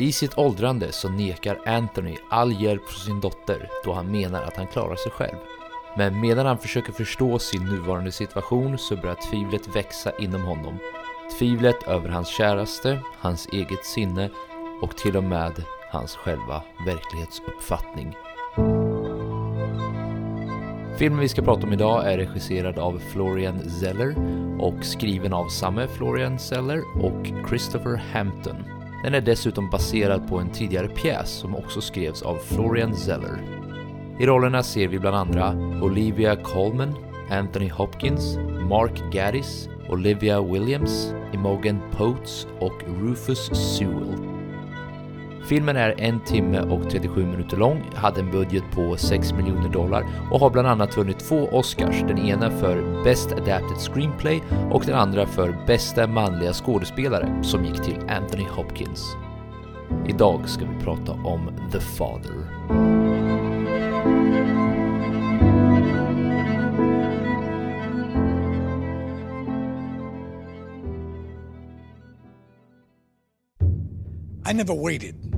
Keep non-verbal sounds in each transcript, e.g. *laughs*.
I sitt åldrande så nekar Anthony all hjälp från sin dotter då han menar att han klarar sig själv. Men medan han försöker förstå sin nuvarande situation så börjar tvivlet växa inom honom. Tvivlet över hans käraste, hans eget sinne och till och med hans själva verklighetsuppfattning. Filmen vi ska prata om idag är regisserad av Florian Zeller och skriven av samme Florian Zeller och Christopher Hampton. Den är dessutom baserad på en tidigare pjäs som också skrevs av Florian Zeller. I rollerna ser vi bland andra Olivia Colman, Anthony Hopkins, Mark Gaddis, Olivia Williams, Imogen Potes och Rufus Sewell. Filmen är en timme och 37 minuter lång, hade en budget på 6 miljoner dollar och har bland annat vunnit två Oscars, den ena för Best Adapted Screenplay och den andra för bästa manliga skådespelare som gick till Anthony Hopkins. Idag ska vi prata om The Father. I never waited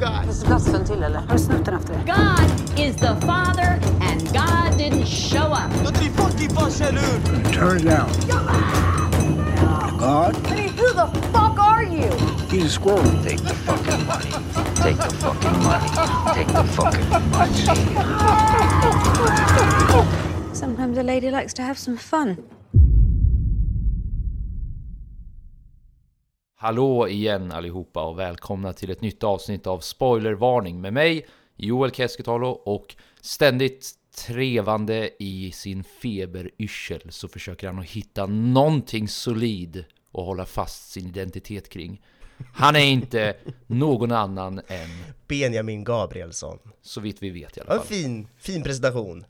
to be the other guy. Finns det plats för en till eller? Har du snott den efter det? God is the father and God didn't show up. Turn it down. God, I mean, who the fuck are you? he's a squirrel. Take the fucking money. Take the fucking money. Take the fucking money. Sometimes a lady likes to have some fun. Hallå igen allihopa och välkomna till ett nytt avsnitt av Spoilervarning med mig, Joel Keskitalo och ständigt trevande i sin feberyrsel så försöker han att hitta någonting solid och hålla fast sin identitet kring. Han är inte någon annan än, Benjamin Gabrielsson. så vitt vi vet i alla Ja, en fall. fin, fin presentation.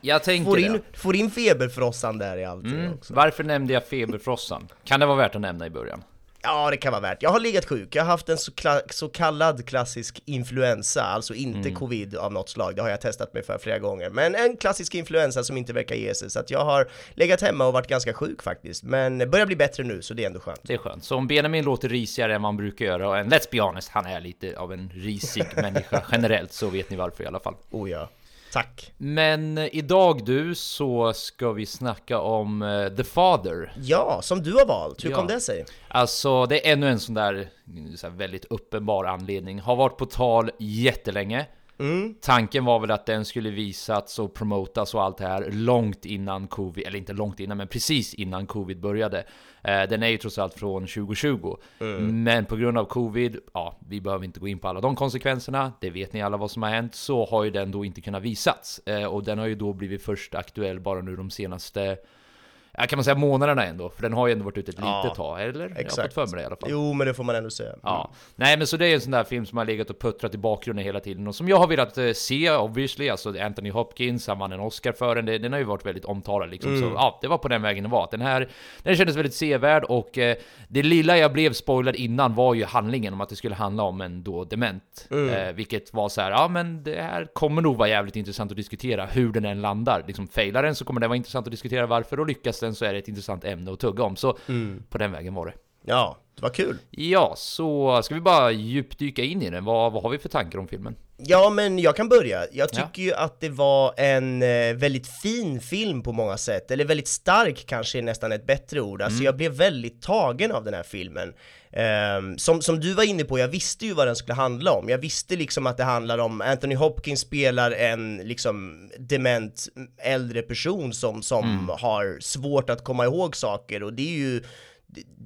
Jag tänker Får det. in, får in feberfrossan där i allting Mm. också. Varför nämnde jag feberfrossan? Kan det vara värt att nämna i början? Ja, det kan vara värt. Jag har legat sjuk, jag har haft en så, så kallad klassisk influensa, alltså inte Mm. covid av något slag, det har jag testat mig för flera gånger, men en klassisk influensa som inte verkar ge sig, så att jag har legat hemma och varit ganska sjuk faktiskt, men börjar bli bättre nu, så det är ändå skönt. Det är skönt. Så om Benjamin låter risigare än vad han brukar göra, och en, let's be honest, han är lite av en risig *laughs* människa generellt, så vet ni varför i alla fall. Oh ja, tack. Men idag du, så ska vi snacka om eh, The Father. Ja, som du har valt, hur Ja. kom det sig? Alltså, det är ännu en sån där så väldigt uppenbar anledning. Har varit på tal jättelänge. Mm. Tanken var väl att den skulle visats och promotas och allt det här långt innan covid, eller inte långt innan, men precis innan covid började. Eh, den är ju trots allt från 2020. Mm. Men på grund av covid, ja, vi behöver inte gå in på alla de konsekvenserna, det vet ni alla vad som har hänt, så har ju den då inte kunnat visats. Eh, och den har ju då blivit först aktuell bara nu de senaste Ja, kan man säga månaderna ändå? För den har ju ändå varit ute ett Ja, litet tag, eller? Jag har Exakt. fått för mig det i alla fall. Jo, men det får man ändå säga. Ja, nej men så det är en sån där film som har legat och puttrat i bakgrunden hela tiden och som jag har velat eh, se obviously, alltså Anthony Hopkins, han vann en Oscar för den, det- den har ju varit väldigt omtalad liksom, så ja, det var på den vägen det var. Den här, den kändes väldigt sevärd och eh, det lilla jag blev spoilad innan var ju handlingen om att det skulle handla om en då dement, eh, vilket var så här, ja men det här kommer nog vara jävligt intressant att diskutera hur den än landar. Liksom failar den så kommer det vara intressant att diskutera varför och lyckas den så är det ett intressant ämne att tugga om. Så på den vägen var det. Ja, det var kul. Ja, så ska vi bara djupdyka in i den. Vad, vad har vi för tankar om filmen? Ja, men jag kan börja. Jag Ja. tycker ju att det var en eh, väldigt fin film på många sätt, eller väldigt stark kanske är nästan ett bättre ord. Alltså jag blev väldigt tagen av den här filmen. Ehm, som, som du var inne på, jag visste ju vad den skulle handla om. Jag visste liksom att det handlar om, Anthony Hopkins spelar en liksom dement äldre person som, som har svårt att komma ihåg saker och det är ju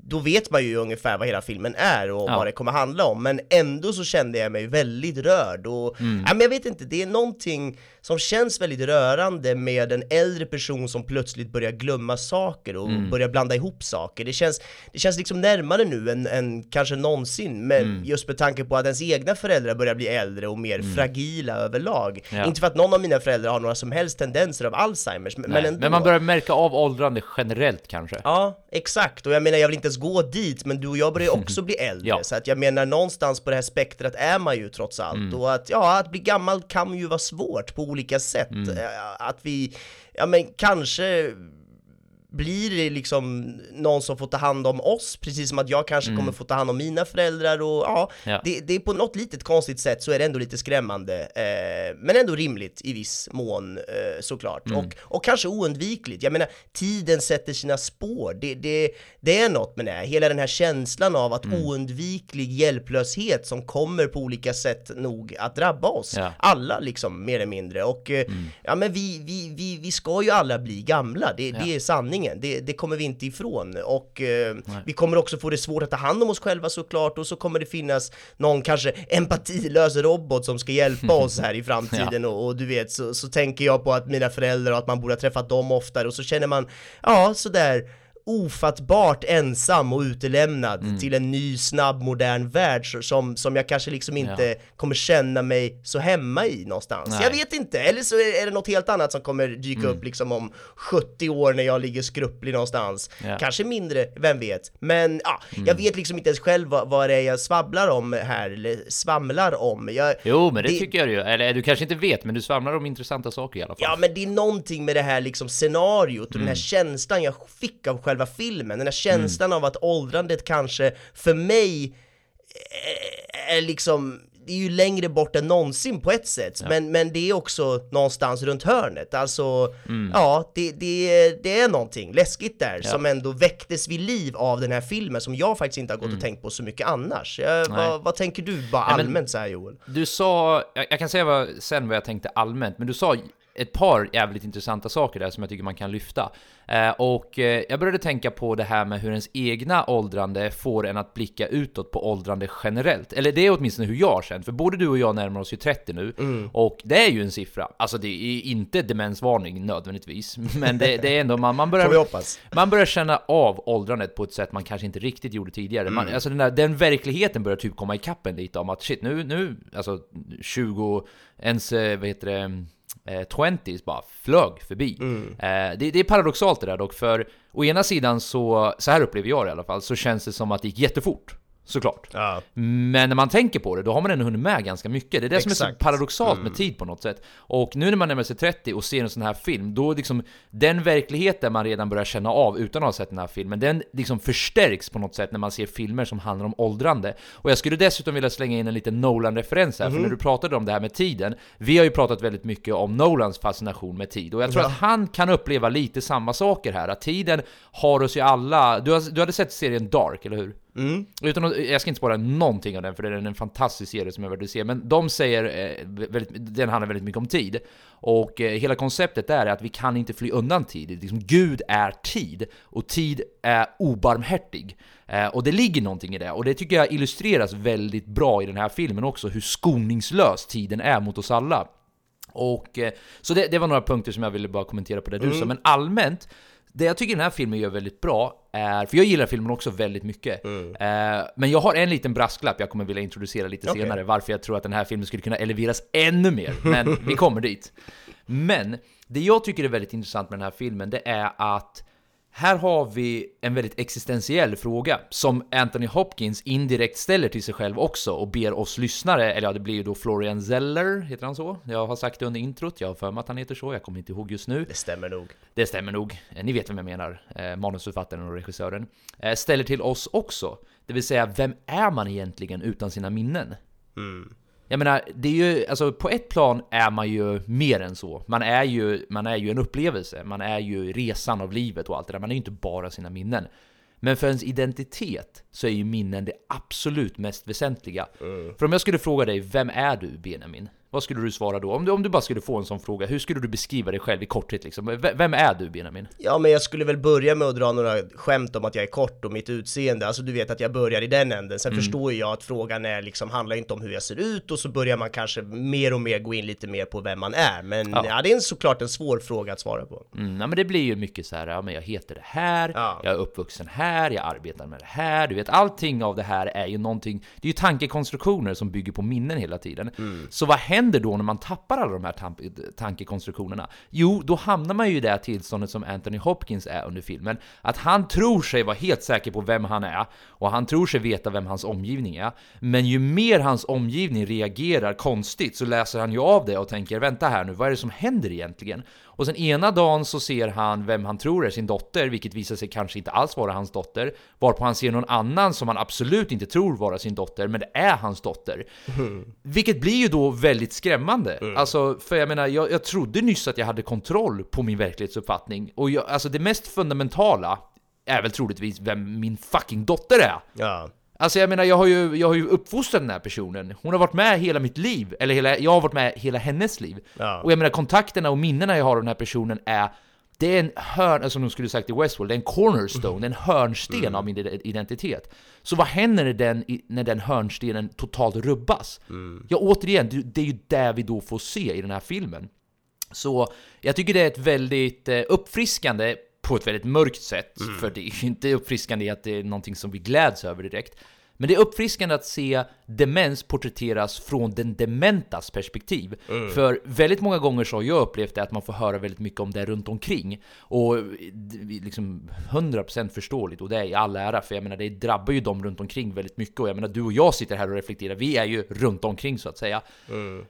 då vet man ju ungefär vad hela filmen är och Ja. vad det kommer handla om, men ändå så kände jag mig väldigt rörd och, Mm. ja, men jag vet inte, det är någonting som känns väldigt rörande med en äldre person som plötsligt börjar glömma saker och Mm. börjar blanda ihop saker. Det känns, det känns liksom närmare nu än, än kanske någonsin, men Mm. just med tanke på att ens egna föräldrar börjar bli äldre och mer fragila överlag. Ja. Inte för att någon av mina föräldrar har några som helst tendenser av Alzheimers, men, men men, man börjar märka av åldrande generellt kanske. Ja, exakt. Och jag menar, jag vill inte ens gå dit, men du och jag börjar också *laughs* bli äldre. Ja. Så att jag menar, någonstans på det här spektrat är man ju trots allt. Mm. Och att, ja, att bli gammal kan ju vara svårt på olika sätt. Mm. Eh, Att vi, ja men kanske blir det liksom någon som får ta hand om oss, precis som att jag kanske kommer få ta hand om mina föräldrar och ja, Mm. Ja. Det, det är på något litet konstigt sätt så är det ändå lite skrämmande, eh, men ändå rimligt i viss mån eh, såklart. Mm. Och, och kanske oundvikligt. Jag menar, tiden sätter sina spår. Det, det, det är något med det här, hela den här känslan av att Mm. oundviklig hjälplöshet som kommer på olika sätt nog att drabba oss. Ja. Alla liksom, mer eller mindre. Och eh, ja, men vi, vi, vi, vi ska ju alla bli gamla, det, det är sanningen. Det, det kommer vi inte ifrån. Och eh, vi kommer också få det svårt att ta hand om oss själva såklart, och så kommer det finnas någon kanske empatilös robot som ska hjälpa oss här i *laughs* framtiden. Och, och du vet, så, så tänker jag på att mina föräldrar och att man borde ha träffat dem oftare. Och så känner man, ja sådär ofattbart ensam och utelämnad Mm. till en ny, snabb, modern värld som, som jag kanske liksom inte Ja. kommer känna mig så hemma i någonstans. Nej. Jag vet inte, eller så är det något helt annat som kommer dyka Mm. upp liksom om 70 år när jag ligger skrupplig någonstans. Ja. Kanske mindre, vem vet? Men ja, Mm. jag vet liksom inte ens själv vad, vad det är jag svabblar om här, eller svamlar om. Jag, Jo, men det, tycker jag ju. Eller du kanske inte vet, men du svamlar om intressanta saker i alla fall. Ja men det är någonting med det här liksom scenariot och den Mm. här känslan jag fick av själva filmen, den här känslan av att åldrandet kanske för mig är- är liksom det är ju längre bort än någonsin på ett sätt, men, men det är också någonstans runt hörnet. Alltså, Mm. ja, det, det, det är någonting läskigt där Ja. som ändå väcktes vid liv av den här filmen som jag faktiskt inte har gått och tänkt på så mycket annars. Jag, Mm. Nej. vad, vad tänker du bara Nej, men- allmänt så här Joel? Du sa, jag, jag kan säga vad, sen vad jag tänkte allmänt, men du sa ett par jävligt intressanta saker där som jag tycker man kan lyfta. Eh, och eh, jag började tänka på det här med hur ens egna åldrande får en att blicka utåt på åldrande generellt. Eller det är åtminstone hur jag har känt, för både du och jag närmar oss ju 30 nu, och det är ju en siffra. Alltså det är inte demensvarning nödvändigtvis, men det, det är ändå, man, man börjar... Man börjar känna av åldrandet på ett sätt man kanske inte riktigt gjorde tidigare. Man, alltså den, där, den verkligheten börjar typ komma ikapp en lite om att shit, nu, nu, alltså 20, ens, eh, vad heter det, eh, 20s bara flög förbi. Eh, det, det är paradoxalt det där dock, för å ena sidan så, så här upplever jag det i alla fall, så känns det som att det gick jättefort. Såklart. Ja. Men när man tänker på det, då har man ändå hunnit med ganska mycket. Det är det som är så Exakt. paradoxalt med tid på något sätt. Och nu när man närmar sig 30 och ser en sån här film, då liksom den verkligheten man redan börjar känna av utan att ha sett den här filmen, den liksom förstärks på något sätt när man ser filmer som handlar om åldrande. Och jag skulle dessutom vilja slänga in en liten Nolan-referens här, för när du pratade om det här med tiden, vi har ju pratat väldigt mycket om Nolans fascination med tid, och jag tror att han kan uppleva lite samma saker här, att tiden har oss ju alla... Du, har, du hade sett serien Dark, eller hur? Utan att, jag ska inte spara någonting av den, för det är en fantastisk serie som jag vill se. Men de säger, eh, väldigt, den handlar väldigt mycket om tid. Och eh, hela konceptet där är att vi kan inte fly undan tid. Liksom, Gud är tid, och tid är obarmhärtig. Eh, och det ligger någonting i det, och det tycker jag illustreras väldigt bra i den här filmen också, hur skoningslös tiden är mot oss alla. Och, eh, så det, det var några punkter som jag ville bara kommentera på det du sa, men allmänt, det jag tycker den här filmen gör väldigt bra är, för jag gillar filmen också väldigt mycket, eh, men jag har en liten brasklapp jag kommer vilja introducera lite Okej. senare, varför jag tror att den här filmen skulle kunna eleveras ännu mer, men *laughs* vi kommer dit. Men det jag tycker är väldigt intressant med den här filmen, det är att här har vi en väldigt existentiell fråga som Anthony Hopkins indirekt ställer till sig själv också och ber oss lyssnare, eller ja, det blir ju då Florian Zeller, heter han så? Jag har sagt det under introt, jag har för mig att han heter så, jag kommer inte ihåg just nu. Det stämmer nog. Det stämmer nog, ni vet vem jag menar, eh, manusförfattaren och regissören. Eh, ställer till oss också, det vill säga vem är man egentligen utan sina minnen? Jag menar, det är ju, alltså på ett plan är man ju mer än så. Man är ju, man är ju en upplevelse, man är ju resan av livet och allt det där. Man är ju inte bara sina minnen. Men för ens identitet så är ju minnen det absolut mest väsentliga. För om jag skulle fråga dig, vem är du Benjamin? Vad skulle du svara då? Om du, om du bara skulle få en sån fråga, hur skulle du beskriva dig själv i korthet liksom? V- Vem är du Benjamin? Ja, men jag skulle väl börja med att dra några skämt om att jag är kort och mitt utseende, alltså du vet att jag börjar i den änden. Sen Mm. förstår jag att frågan är liksom, handlar inte om hur jag ser ut och så börjar man kanske mer och mer gå in lite mer på vem man är. Men Ja. ja, det är en, såklart en svår fråga att svara på. Mm, ja, men det blir ju mycket så här, ja men jag heter det här, Ja. jag är uppvuxen här, jag arbetar med det här, du vet allting av det här är ju någonting, det är ju tankekonstruktioner som bygger på minnen hela tiden. Så vad händer händer då när man tappar alla de här tankekonstruktionerna? Jo, då hamnar man ju i det här tillståndet som Anthony Hopkins är under filmen, att han tror sig vara helt säker på vem han är, och han tror sig veta vem hans omgivning är, men ju mer hans omgivning reagerar konstigt så läser han ju av det och tänker vänta här nu, vad är det som händer egentligen? Och sen ena dagen så ser han vem han tror är sin dotter, vilket visar sig kanske inte alls vara hans dotter, varpå han ser någon annan som han absolut inte tror vara sin dotter, men det är hans dotter. Vilket blir ju då väldigt skrämmande. Alltså, för jag menar, jag, jag trodde nyss att jag hade kontroll på min verklighetsuppfattning, och jag, alltså det mest fundamentala är väl troligtvis vem min fucking dotter är. Ja. Alltså jag menar, jag har, ju, jag har ju uppfostrat den här personen. Hon har varit med hela mitt liv, eller hela, jag har varit med hela hennes liv. Ja. Och jag menar, kontakterna och minnena jag har av den här personen är det är en hörn, som de skulle sagt i Westworld, det är en cornerstone, en hörnsten av min ide- identitet. Så vad händer när den, när den hörnstenen totalt rubbas? Ja, återigen, det- det är ju det vi då får se i den här filmen. Så jag tycker det är ett väldigt eh, uppfriskande på ett väldigt mörkt sätt, för det är ju inte uppfriskande i att det är någonting som vi gläds över direkt. Men det är uppfriskande att se demens porträtteras från den dementas perspektiv. För väldigt många gånger så har jag upplevt det att man får höra väldigt mycket om det runt omkring. Och liksom 100% förståeligt och det är i all ära, för jag menar det drabbar ju dem runt omkring väldigt mycket. Och jag menar du och jag sitter här och reflekterar, vi är ju runt omkring så att säga.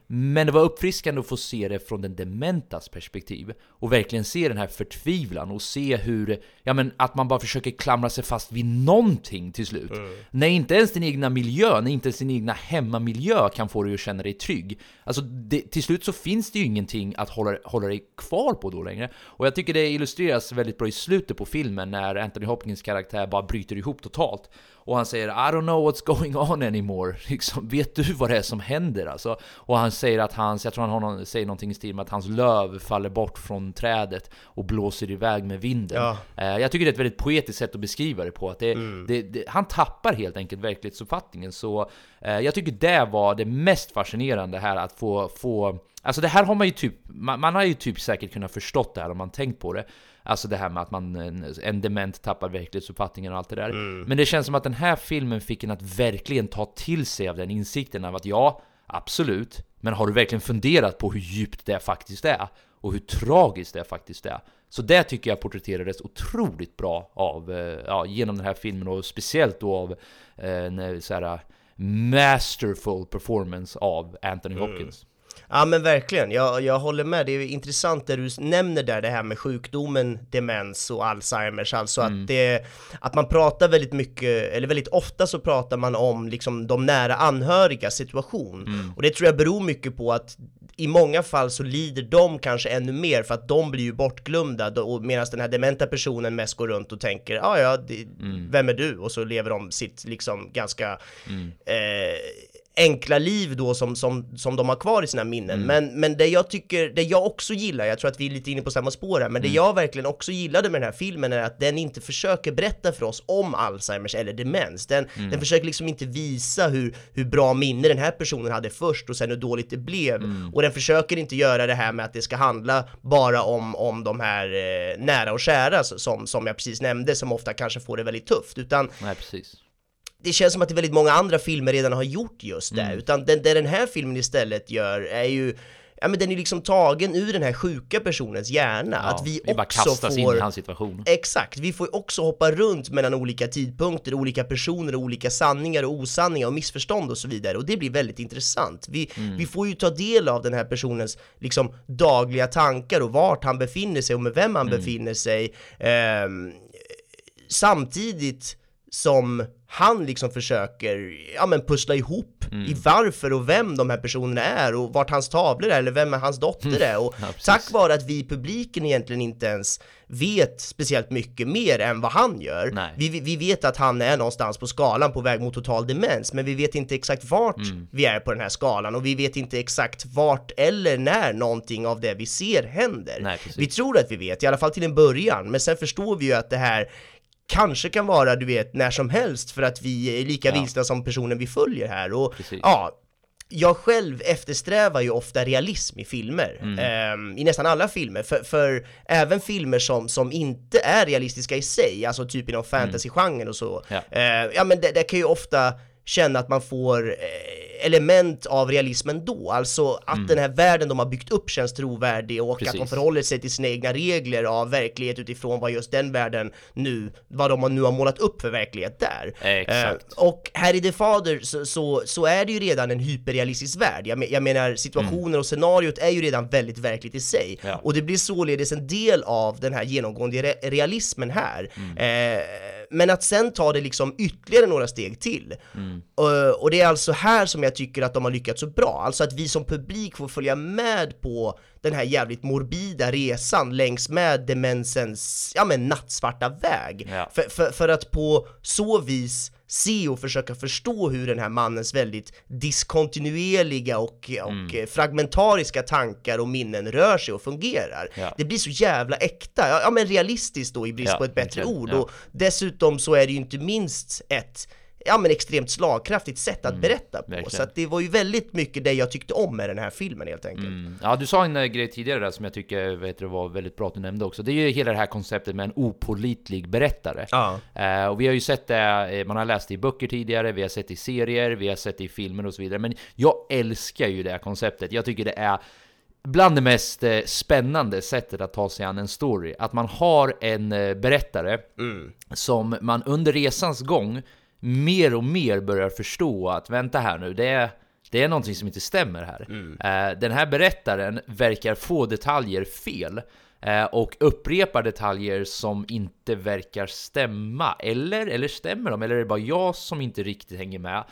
Men det var uppfriskande att få se det från den dementas perspektiv. Och verkligen se den här förtvivlan och se hur, ja men att man bara försöker klamra sig fast vid någonting till slut. När inte ens din egna miljö, när inte ens din egna hemmamiljö kan få dig att känna dig trygg. Alltså det, till slut så finns det ju ingenting att hålla, hålla dig kvar på då längre. Och jag tycker det illustreras väldigt bra i slutet på filmen när Anthony Hopkins karaktär bara bryter ihop totalt. Och han säger I don't know what's going on anymore. *laughs* Liksom, vet du vad det är som händer alltså? Och han säger att hans, jag tror han har någon, säger någonting i stil med att hans löv faller bort från trädet och blåser iväg med vinden. Ja. Eh, jag tycker det är ett väldigt poetiskt sätt att beskriva det på. Att det, Mm. det, det, han tappar helt enkelt verklighetsuppfattningen. Så eh, jag tycker det var det mest fascinerande här att få, få Alltså det här har man ju typ, man, man har ju typ säkert kunnat förstått det här om man tänkt på det. Alltså det här med att man, en, en dement tappar verklighetsuppfattningen och allt det där. Men det känns som att den här filmen fick en att verkligen ta till sig av den insikten av att ja, absolut, men har du verkligen funderat på hur djupt det faktiskt är? Och hur tragiskt det faktiskt är? Så det tycker jag porträtterades otroligt bra av, eh, ja, genom den här filmen och speciellt då av eh, en så här masterful performance av Anthony Hopkins. Ja men verkligen, jag, jag håller med. Det är intressant det du nämner där, det här med sjukdomen demens och Alzheimers, alltså att det, att man pratar väldigt mycket, eller väldigt ofta så pratar man om liksom de nära anhöriga situation. Och det tror jag beror mycket på att i många fall så lider de kanske ännu mer för att de blir ju bortglömda medan den här dementa personen mest går runt och tänker ah, ja, det, vem är du? Och så lever de sitt liksom ganska eh, enkla liv då som, som, som de har kvar i sina minnen. Men, men det jag tycker, det jag också gillar, jag tror att vi är lite inne på samma spår här, men det jag verkligen också gillade med den här filmen är att den inte försöker berätta för oss om Alzheimers eller demens. Den, den försöker liksom inte visa hur, hur bra minne den här personen hade först och sen hur dåligt det blev. Och den försöker inte göra det här med att det ska handla bara om, om de här eh, nära och kära som, som jag precis nämnde, som ofta kanske får det väldigt tufft, utan Nej, precis. Det känns som att det väldigt många andra filmer redan har gjort just det, utan den, det den här filmen istället gör är ju Ja men den är liksom tagen ur den här sjuka personens hjärna, Ja, att vi, vi bara också kastas in får... i hans situation. Exakt, vi får ju också hoppa runt mellan olika tidpunkter, olika personer, olika sanningar och osanningar och missförstånd och så vidare och det blir väldigt intressant. Vi, Mm. vi får ju ta del av den här personens liksom dagliga tankar och vart han befinner sig och med vem han Mm. befinner sig. Ehm, samtidigt som han liksom försöker, ja men pussla ihop i varför och vem de här personerna är och vart hans tavlor är eller vem hans dotter är och *laughs* Ja, tack vare att vi i publiken egentligen inte ens vet speciellt mycket mer än vad han gör. Nej. Vi, vi- vet att han är någonstans på skalan på väg mot total demens, men vi vet inte exakt vart Mm. vi är på den här skalan och vi vet inte exakt vart eller när någonting av det vi ser händer. Nej, vi tror att vi vet, i alla fall till en början, men sen förstår vi ju att det här kanske kan vara, du vet, när som helst för att vi är lika Ja. vilsna som personen vi följer här och Precis. ja, jag själv eftersträvar ju ofta realism i filmer, Mm. Ehm, i nästan alla filmer, för, för även filmer som, som inte är realistiska i sig, alltså typ inom fantasy-genren och så, Ja. eh, ja men det, det kan ju ofta känna att man får eh, element av realismen då, alltså att den här världen de har byggt upp känns trovärdig och att de Mm. Precis. förhåller sig till sina egna regler av verklighet utifrån vad just den världen nu, vad de nu har målat upp för verklighet där. Exakt. Eh, och här i The Father så, så, så är det ju redan en hyperrealistisk värld. Jag, men, jag menar situationen och scenariot är ju redan väldigt verkligt i sig. Ja. Och det blir således en del av den här genomgående re realismen här. Eh, men att sen ta det liksom ytterligare några steg till. Eh, och det är alltså här som jag tycker att de har lyckats så bra. Alltså att vi som publik får följa med på den här jävligt morbida resan längs med demensens, ja men nattsvarta väg. Ja. För, för, för att på så vis se och försöka förstå hur den här mannens väldigt diskontinuerliga och, och eh, fragmentariska tankar och minnen rör sig och fungerar. Ja. Det blir så jävla äkta, ja, men realistiskt då i brist Ja, på ett bättre verkligen, ord. Och dessutom så är det ju inte minst ett ja men extremt slagkraftigt sätt att berätta på. Mm, verkligen. Så att det var ju väldigt mycket det jag tyckte om med den här filmen helt enkelt. Mm. Ja, du sa en eh, grej tidigare där som jag tycker vet du, var väldigt bra att du nämnde också. Det är ju hela det här konceptet med en opolitlig berättare. Ja. Eh, och vi har ju sett det, eh, man har läst det i böcker tidigare, vi har sett det i serier, vi har sett det i filmer och så vidare. Men jag älskar ju det här konceptet. Jag tycker det är bland det mest eh, spännande sättet att ta sig an en story. Att man har en berättare som man under resans gång mer och mer börjar förstå att vänta här nu, det är, det är någonting som inte stämmer här. Eh, den här berättaren verkar få detaljer fel. eh, Och upprepar detaljer som inte verkar stämma. Eller, eller stämmer de? Eller är det bara jag som inte riktigt hänger med?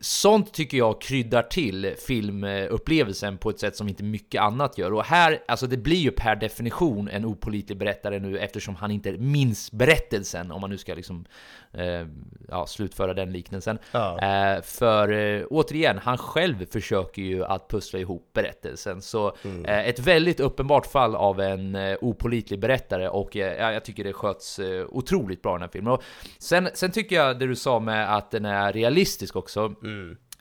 Sånt tycker jag kryddar till filmupplevelsen på ett sätt som inte mycket annat gör. Och här, alltså det blir ju per definition en opolitlig berättare nu eftersom han inte minns berättelsen, om man nu ska liksom eh, ja, slutföra den liknelsen. Ja. Eh, för eh, återigen, han själv försöker ju att pussla ihop berättelsen. Så eh, ett väldigt uppenbart fall av en eh, opolitlig berättare och eh, ja, jag tycker det sköts otroligt bra den här filmen. Och sen, sen tycker jag det du sa med att den är realistisk också.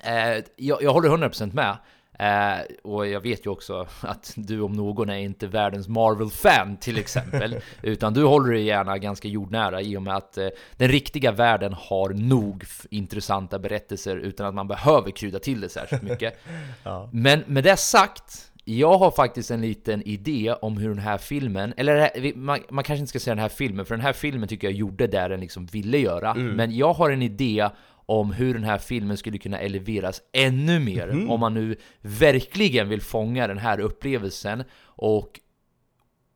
Eh, jag, jag håller 100% med. Eh, och jag vet ju också att du om någon är inte världens Marvel-fan till exempel. *laughs* utan du håller dig gärna ganska jordnära i och med att eh, den riktiga världen har nog intressanta berättelser utan att man behöver krydda till det särskilt mycket. *laughs* Men med det sagt, jag har faktiskt en liten idé om hur den här filmen, eller här- man, man kanske inte ska säga den här filmen, för den här filmen tycker jag gjorde det den liksom ville göra. Men jag har en idé om hur den här filmen skulle kunna eleveras ännu mer om man nu verkligen vill fånga den här upplevelsen. Och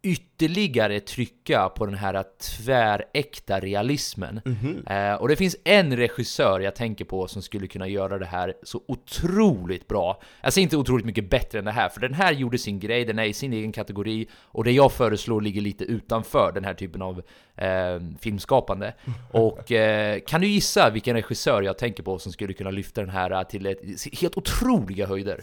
ytterligare trycka på den här tväräkta realismen. Eh, och det finns en regissör jag tänker på som skulle kunna göra det här så otroligt bra. Jag säger inte otroligt mycket bättre än det här, för den här gjorde sin grej, den är i sin egen kategori och det jag föreslår ligger lite utanför den här typen av eh, filmskapande. *laughs* Och eh, kan du gissa vilken regissör jag tänker på som skulle kunna lyfta den här till ett, helt otroliga höjder?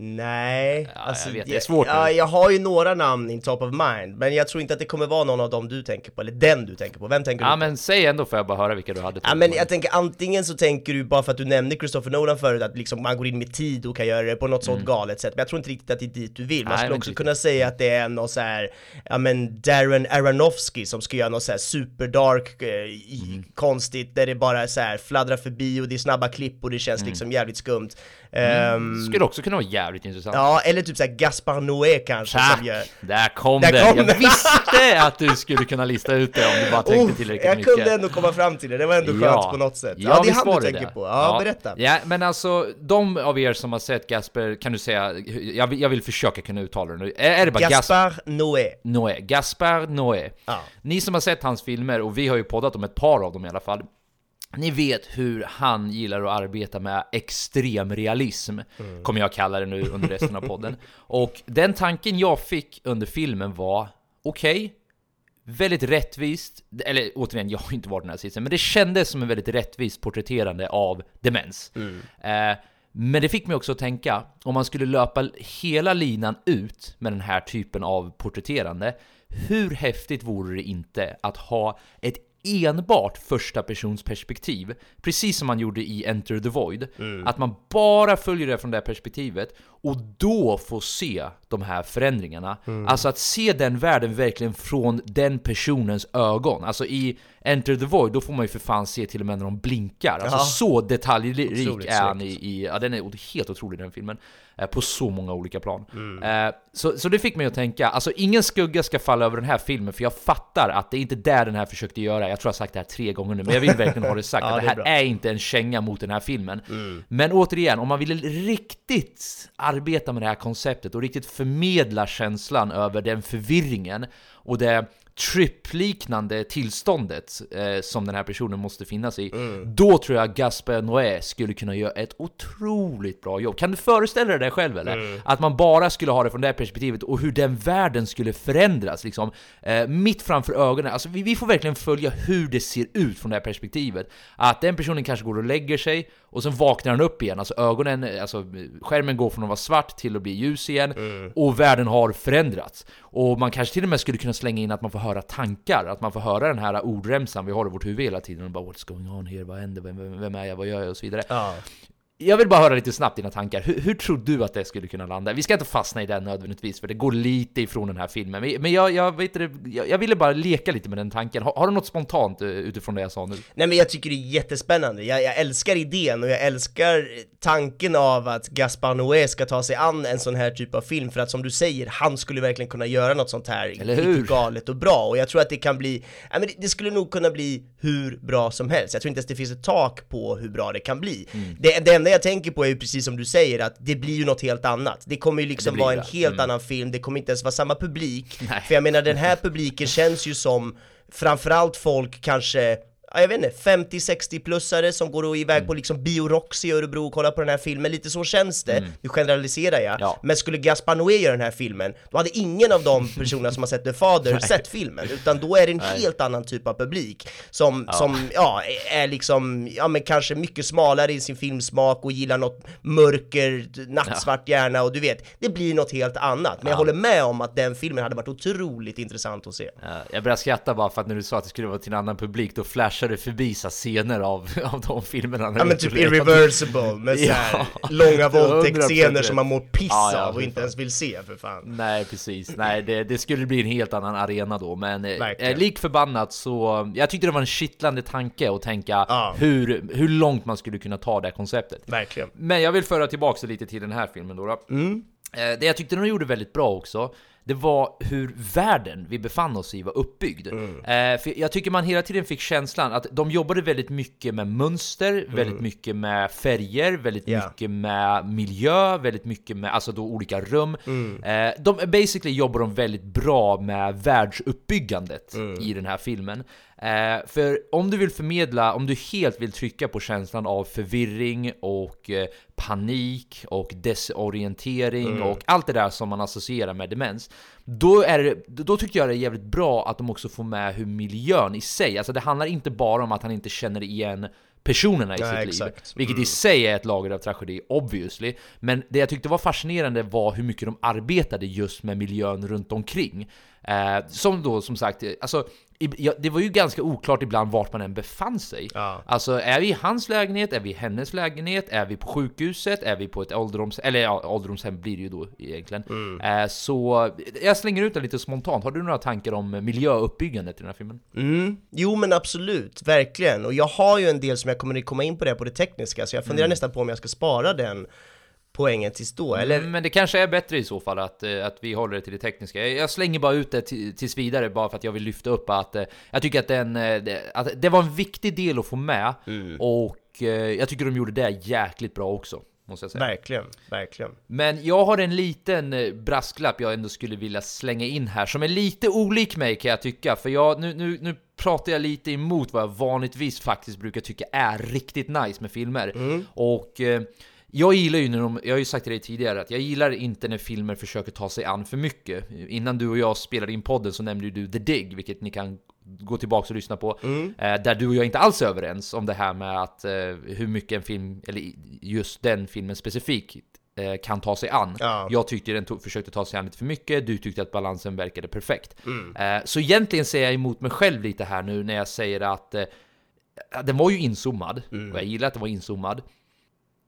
Nej, Ja, alltså, jag vet, det är svårt Ja, nu. jag har ju några namn in top of mind, men jag tror inte att det kommer vara någon av dem du tänker på, eller den du tänker på. Vem tänker Ja du på? men säg ändå får jag bara höra vilka du hade Ja men jag tänker antingen så tänker du bara för att du nämnde Christopher Nolan förut att liksom man går in med tid och kan göra det på något sånt galet sätt Men jag tror inte riktigt att det är dit du vill, man Mm. Nej, skulle också kunna säga att det är någon så här, ja men Darren Aronofsky som ska göra något så här superdark, eh, Mm. konstigt där det bara så här fladdrar förbi och det är snabba klipp och det känns Mm. liksom jävligt skumt Ehm, Skulle också kunna vara jävligt intressant. Ja, eller typ såhär Gaspar Noé kanske Tack! som gör Där kom Där det! kom jag det. visste att du skulle kunna lista ut det om du bara tänkte Oh, tillräckligt jag mycket. kunde ändå komma fram till det, det var ändå skönt på något sätt. Ja, det är han du tänker det. på. Ja, berätta. Ja, men alltså, de av er som har sett Gasper, kan du säga, jag vill, jag vill försöka kunna uttala det nu. Är, är det bara Gaspar? Gaspar Noé. Noé, Gaspar Noé. Ja. Ni som har sett hans filmer, och vi har ju poddat om ett par av dem i alla fall. Ni vet hur han gillar att arbeta med extremrealism, mm. kommer jag kalla det nu under resten av podden. Och den tanken jag fick under filmen var, okej, okay, väldigt rättvist, eller återigen, jag har inte varit den här sitsen, men det kändes som en väldigt rättvist porträtterande av demens. Mm. Eh, men det fick mig också att tänka, om man skulle löpa hela linan ut med den här typen av porträtterande, hur häftigt vore det inte att ha ett enbart första persons perspektiv, precis som man gjorde i Enter the Void. Mm. Att man bara följer det från det perspektivet och då få se de här förändringarna. Mm. Alltså att se den världen verkligen från den personens ögon. Alltså i Enter the Void, då får man ju för fan se till och med när de blinkar. Alltså ja. så detaljrik Otroligt är han i, i, ja den är helt otrolig den filmen. Eh, på så många olika plan. Mm. Eh, så, så det fick mig att tänka, alltså ingen skugga ska falla över den här filmen, för jag fattar att det är inte där den här försökte göra. Jag tror jag har sagt det här tre gånger nu, men jag vill verkligen ha det sagt. *laughs* ja, att det här är, är, inte en känga mot den här filmen. Mm. Men återigen, om man vill riktigt arbeta med det här konceptet och riktigt förmedla känslan över den förvirringen och det trip-liknande tillståndet eh, som den här personen måste finnas i, mm. då tror jag Gaspar Noé skulle kunna göra ett otroligt bra jobb. Kan du föreställa dig det själv eller? Mm. Att man bara skulle ha det från det perspektivet och hur den världen skulle förändras liksom, eh, mitt framför ögonen. Alltså vi, vi, får verkligen följa hur det ser ut från det här perspektivet. Att den personen kanske går och lägger sig och sen vaknar han upp igen, alltså ögonen, alltså skärmen går från att vara svart till att bli ljus igen mm. och världen har förändrats. Och man kanske till och med skulle kunna slänga in att man får höra tankar, att man får höra den här ordremsan vi har i vårt huvud hela tiden och bara What's going on here? Vad händer? Vem, vem är jag? Vad gör jag? Och så vidare. Ja. Jag vill bara höra lite snabbt dina tankar. Hur, hur, tror du att det skulle kunna landa? Vi ska inte fastna i den nödvändigtvis, för det går lite ifrån den här filmen. Men jag, jag, vet det, jag, jag ville bara leka lite med den tanken. Har, har, du något spontant eh, utifrån det jag sa nu? Nej men jag tycker det är jättespännande. Jag, jag älskar idén och jag älskar tanken av att Gaspar Noé ska ta sig an en sån här typ av film. För att som du säger, han skulle verkligen kunna göra något sånt här Eller hur? galet och bra. Och jag tror att det kan bli, ja, men det, det, skulle nog kunna bli hur bra som helst. Jag tror inte ens det finns ett tak på hur bra det kan bli. Mm. Det, det enda jag tänker på är ju precis som du säger att det blir ju något helt annat. Det kommer ju liksom vara en helt mm. annan film, det kommer inte ens vara samma publik. Nej. För jag menar den här publiken känns ju som framförallt folk kanske jag vet inte, 50-60-plussare som går iväg mm. på liksom Biorox i Örebro och kollar på den här filmen, lite så känns det, mm. nu generaliserar jag. Ja. Men skulle Gaspar Noé göra den här filmen, då hade ingen av de *laughs* personerna som har sett The Father sett filmen, utan då är det en Nej. helt annan typ av publik som, ja. som, ja, är liksom, ja men kanske mycket smalare i sin filmsmak och gillar något mörker, nattsvart ja. gärna och du vet, det blir något helt annat. Men jag håller med om att den filmen hade varit otroligt intressant att se. jag började skratta bara för att när du sa att det skulle vara till en annan publik, då flash flashade förbi så scener av, *laughs* av de filmerna. Ja men typ Irreversible med så här *laughs* ja, långa *laughs* våldtäktsscener som man mår piss ja, ja, av och inte ens vill se för fan. Nej precis, nej det, det skulle bli en helt annan arena då. Men eh, lik förbannat så, jag tyckte det var en kittlande tanke att tänka hur, hur långt man skulle kunna ta det konceptet. Verkligen. Men jag vill föra tillbaka lite till den här filmen då. då. Mm. Eh, det jag tyckte de gjorde väldigt bra också, det var hur världen vi befann oss i var uppbyggd. Mm. Eh, för jag tycker man hela tiden fick känslan att de jobbade väldigt mycket med mönster, mm. väldigt mycket med färger, väldigt yeah. mycket med miljö, väldigt mycket med alltså då olika rum. Mm. Eh, de, basically jobbar de väldigt bra med världsuppbyggandet mm. i den här filmen. Eh, för om du vill förmedla, om du helt vill trycka på känslan av förvirring och eh, panik och desorientering mm. och allt det där som man associerar med demens, då, är det, då tycker jag det är jävligt bra att de också får med hur miljön i sig, alltså det handlar inte bara om att han inte känner igen personerna i ja, sitt exakt. liv. Vilket mm. i sig är ett lager av tragedi, obviously. Men det jag tyckte var fascinerande var hur mycket de arbetade just med miljön runt omkring. Eh, som då som sagt, alltså det var ju ganska oklart ibland vart man än befann sig. Ja. Alltså, är vi i hans lägenhet? Är vi i hennes lägenhet? Är vi på sjukhuset? Är vi på ett ålderdomshem? Eller ja, ålderdomshem blir det ju då egentligen. Mm. Eh, så jag slänger ut det lite spontant. Har du några tankar om miljöuppbyggandet i den här filmen? Mm. Jo men absolut, verkligen. Och jag har ju en del som jag kommer komma in på det på det tekniska, så jag funderar mm. nästan på om jag ska spara den poängen tills då, eller? Mm, men det kanske är bättre i så fall att, eh, att vi håller det till det tekniska. Jag slänger bara ut det tills vidare bara för att jag vill lyfta upp att eh, jag tycker att, den, eh, att det var en viktig del att få med mm. och jag tycker de gjorde det jäkligt bra också. måste jag säga. Verkligen, verkligen. Men jag har en liten brasklapp jag ändå skulle vilja slänga in här, som är lite olik mig kan jag tycka, för jag, nu, nu, nu pratar jag lite emot vad jag vanligtvis faktiskt brukar tycka är riktigt nice med filmer. Mm. Och jag gillar ju när de, jag har ju sagt till dig tidigare att jag gillar inte när filmer försöker ta sig an för mycket. Innan du och jag spelade in podden så nämnde du The Dig, vilket ni kan gå tillbaka och lyssna på. Mm. Eh, där du och jag inte alls är överens om det här med att eh, hur mycket en film, eller just den filmen specifikt, eh, kan ta sig an. Ja. Jag tyckte den tog, försökte ta sig an lite för mycket, du tyckte att balansen verkade perfekt. Mm. Så egentligen säger jag emot mig själv lite här nu när jag säger att den var ju inzoomad, Mm. och jag gillar att den var inzoomad.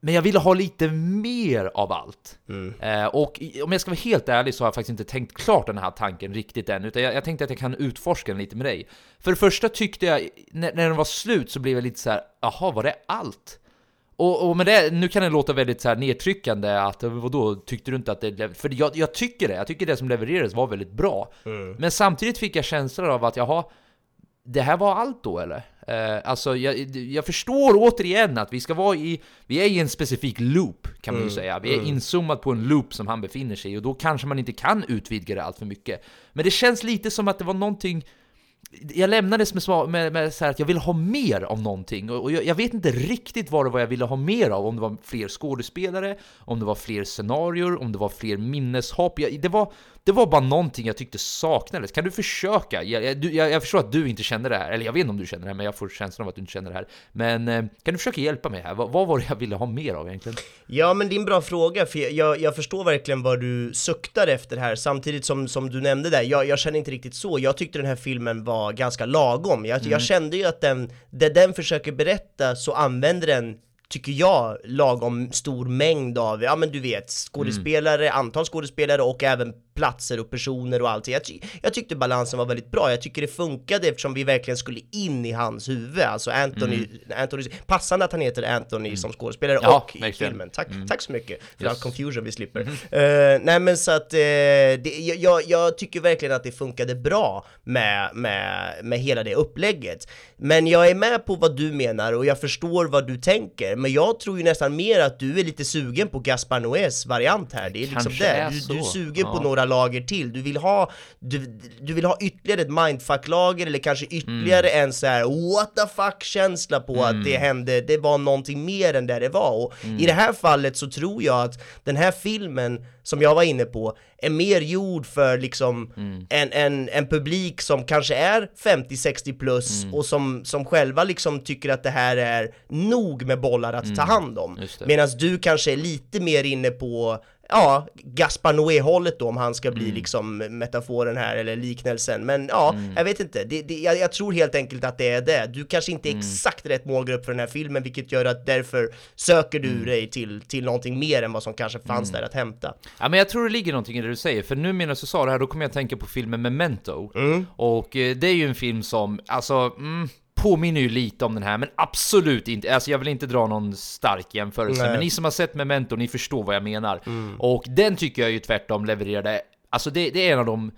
Men jag ville ha lite mer av allt. Mm. Eh, och om jag ska vara helt ärlig så har jag faktiskt inte tänkt klart den här tanken riktigt än, utan jag, jag tänkte att jag kan utforska den lite med dig. För det första tyckte jag, när, när den var slut så blev jag lite så här, jaha, var det allt? Och, och med det, nu kan det låta väldigt så här nedtryckande att, vadå, tyckte du inte att det... För jag, jag tycker det, jag tycker det som levererades var väldigt bra. Mm. Men samtidigt fick jag känslan av att, jaha, det här var allt då eller? Eh, alltså jag, jag förstår återigen att vi ska vara i, vi är i en specifik loop kan man ju Mm, säga. Vi är mm. inzoomat på en loop som han befinner sig i och då kanske man inte kan utvidga det allt för mycket. Men det känns lite som att det var någonting jag lämnades med, med, med så att jag ville ha mer av någonting och och jag, jag vet inte riktigt vad det var jag ville ha mer av, om det var fler skådespelare, om det var fler scenarier, om det var fler minneshopp. Jag, det, var, det var bara någonting jag tyckte saknades. Kan du försöka? Jag, jag, jag, förstår att du inte känner det här, eller jag vet inte om du känner det här, men jag får känslan av att du inte känner det här. Men eh, kan du försöka hjälpa mig här? Vad, vad var det jag ville ha mer av egentligen? Ja men det är en bra fråga, för jag- jag, förstår verkligen vad du suktar efter här, samtidigt som, som du nämnde där, jag, känner inte riktigt så, jag tyckte den här filmen var ganska lagom, jag, Mm. kände ju att den, det den försöker berätta så använder den tycker jag, lagom stor mängd av, ja men du vet, skådespelare, antal skådespelare och även platser och personer och allt. Jag, ty- jag tyckte balansen var väldigt bra, jag tycker det funkade eftersom vi verkligen skulle in i hans huvud, alltså Anthony, Anthony passande att han heter Anthony som skådespelare Mm. Ja, och i filmen. Tack, Mm. tack så mycket för Yes. all confusion vi slipper. Eh, nej men så att, eh, det, jag- jag, tycker verkligen att det funkade bra med, med, med hela det upplägget. Men jag är med på vad du menar och jag förstår vad du tänker, men jag tror ju nästan mer att du är lite sugen på Gaspar Noés variant här, det är liksom Kanske det. är Du, du är sugen på Ja. Några lager till, du vill ha, du, du vill ha ytterligare ett mindfuck-lager eller kanske ytterligare Mm. en så här what the fuck-känsla på att det hände, det var någonting mer än det det var. Och Mm. i det här fallet så tror jag att den här filmen, som jag var inne på, är mer gjord för liksom Mm. en, en, en publik som kanske är 50-60 plus Mm. och som, som själva liksom tycker att det här är nog med bollar att ta hand om. Mm. Medan du kanske är lite mer inne på ja, Gaspar Noé-hållet då om han ska bli Mm. liksom metaforen här eller liknelsen. Men ja, jag vet inte. Det, det, jag, jag tror helt enkelt att det är det. Du kanske inte är Mm. exakt rätt målgrupp för den här filmen, vilket gör att därför söker du Mm. dig till, till någonting mer än vad som kanske fanns där att hämta. Ja, men jag tror det ligger någonting i det du säger, för nu medan du sa det här, då kommer jag att tänka på filmen Memento. Och eh, det är ju en film som, alltså, mm, påminner ju lite om den här, men absolut inte, alltså jag vill inte dra någon stark jämförelse, Nej. men ni som har sett Memento, ni förstår vad jag menar. Och den tycker jag ju tvärtom levererade, alltså det, det är en av de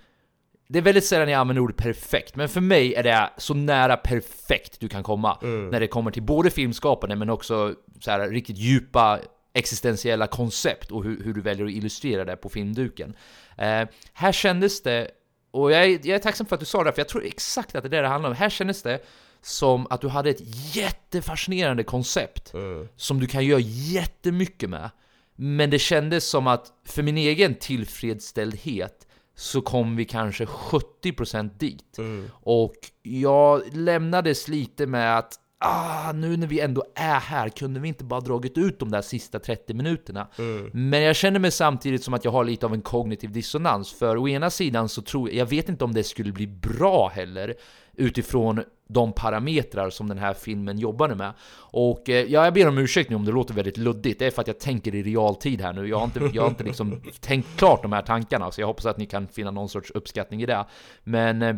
det är väldigt sällan jag använder ordet perfekt, men för mig är det så nära perfekt du kan komma när det kommer till både filmskapande men också så här riktigt djupa existentiella koncept och hur, hur du väljer att illustrera det på filmduken. Eh, här kändes det, och jag är, jag är tacksam för att du sa det, för jag tror exakt att det är det det handlar om. Här kändes det som att du hade ett jättefascinerande koncept som du kan göra jättemycket med. Men det kändes som att för min egen tillfredsställdhet så kom vi kanske 70% dit. Och jag lämnades lite med att ah, nu när vi ändå är här, kunde vi inte bara dragit ut de där sista 30 minuterna? Men jag känner mig samtidigt som att jag har lite av en kognitiv dissonans, för å ena sidan så tror jag, jag vet inte om det skulle bli bra heller, utifrån de parametrar som den här filmen jobbade med. Och eh, ja, jag ber om ursäkt nu om det låter väldigt luddigt, det är för att jag tänker i realtid här nu. Jag har inte, jag har inte liksom tänkt klart de här tankarna, så jag hoppas att ni kan finna någon sorts uppskattning i det. Men eh,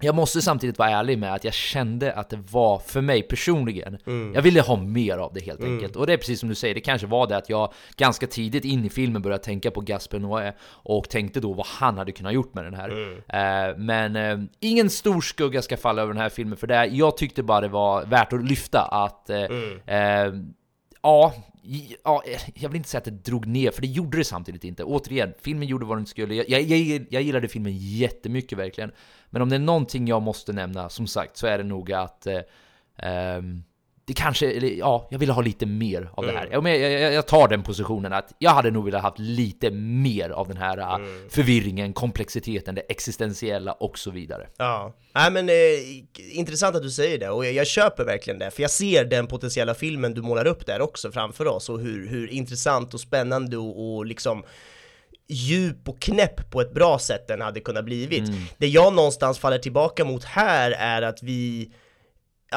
jag måste samtidigt vara ärlig med att jag kände att det var, för mig personligen, jag ville ha mer av det helt enkelt. Och det är precis som du säger, det kanske var det att jag ganska tidigt in i filmen började tänka på Gaspar Noé och tänkte då vad han hade kunnat gjort med den här. Eh, men eh, ingen stor skugga ska falla över den här filmen för det. Jag tyckte bara det var värt att lyfta att eh, eh, ja, ja, jag vill inte säga att det drog ner, för det gjorde det samtidigt inte. Återigen, filmen gjorde vad den skulle. Jag, jag, jag, gillade filmen jättemycket verkligen. Men om det är någonting jag måste nämna, som sagt, så är det nog att eh, um, det kanske, eller, ja, jag ville ha lite mer av mm. det här. Jag, jag, jag, tar den positionen att jag hade nog velat ha lite mer av den här äh, mm. förvirringen, komplexiteten, det existentiella och så vidare. Ja, nej men eh, intressant att du säger det och jag, jag, köper verkligen det, för jag ser den potentiella filmen du målar upp där också framför oss och hur, hur intressant och spännande och, och liksom djup och knäpp på ett bra sätt den hade kunnat blivit. Mm. Det jag någonstans faller tillbaka mot här är att vi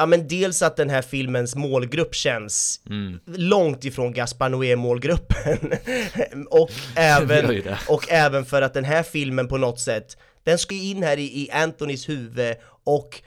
Ja men dels att den här filmens målgrupp känns mm. långt ifrån Gaspar Noé-målgruppen *laughs* och, *laughs* även, och även för att den här filmen på något sätt, den ska in här i, i Anthonys huvud och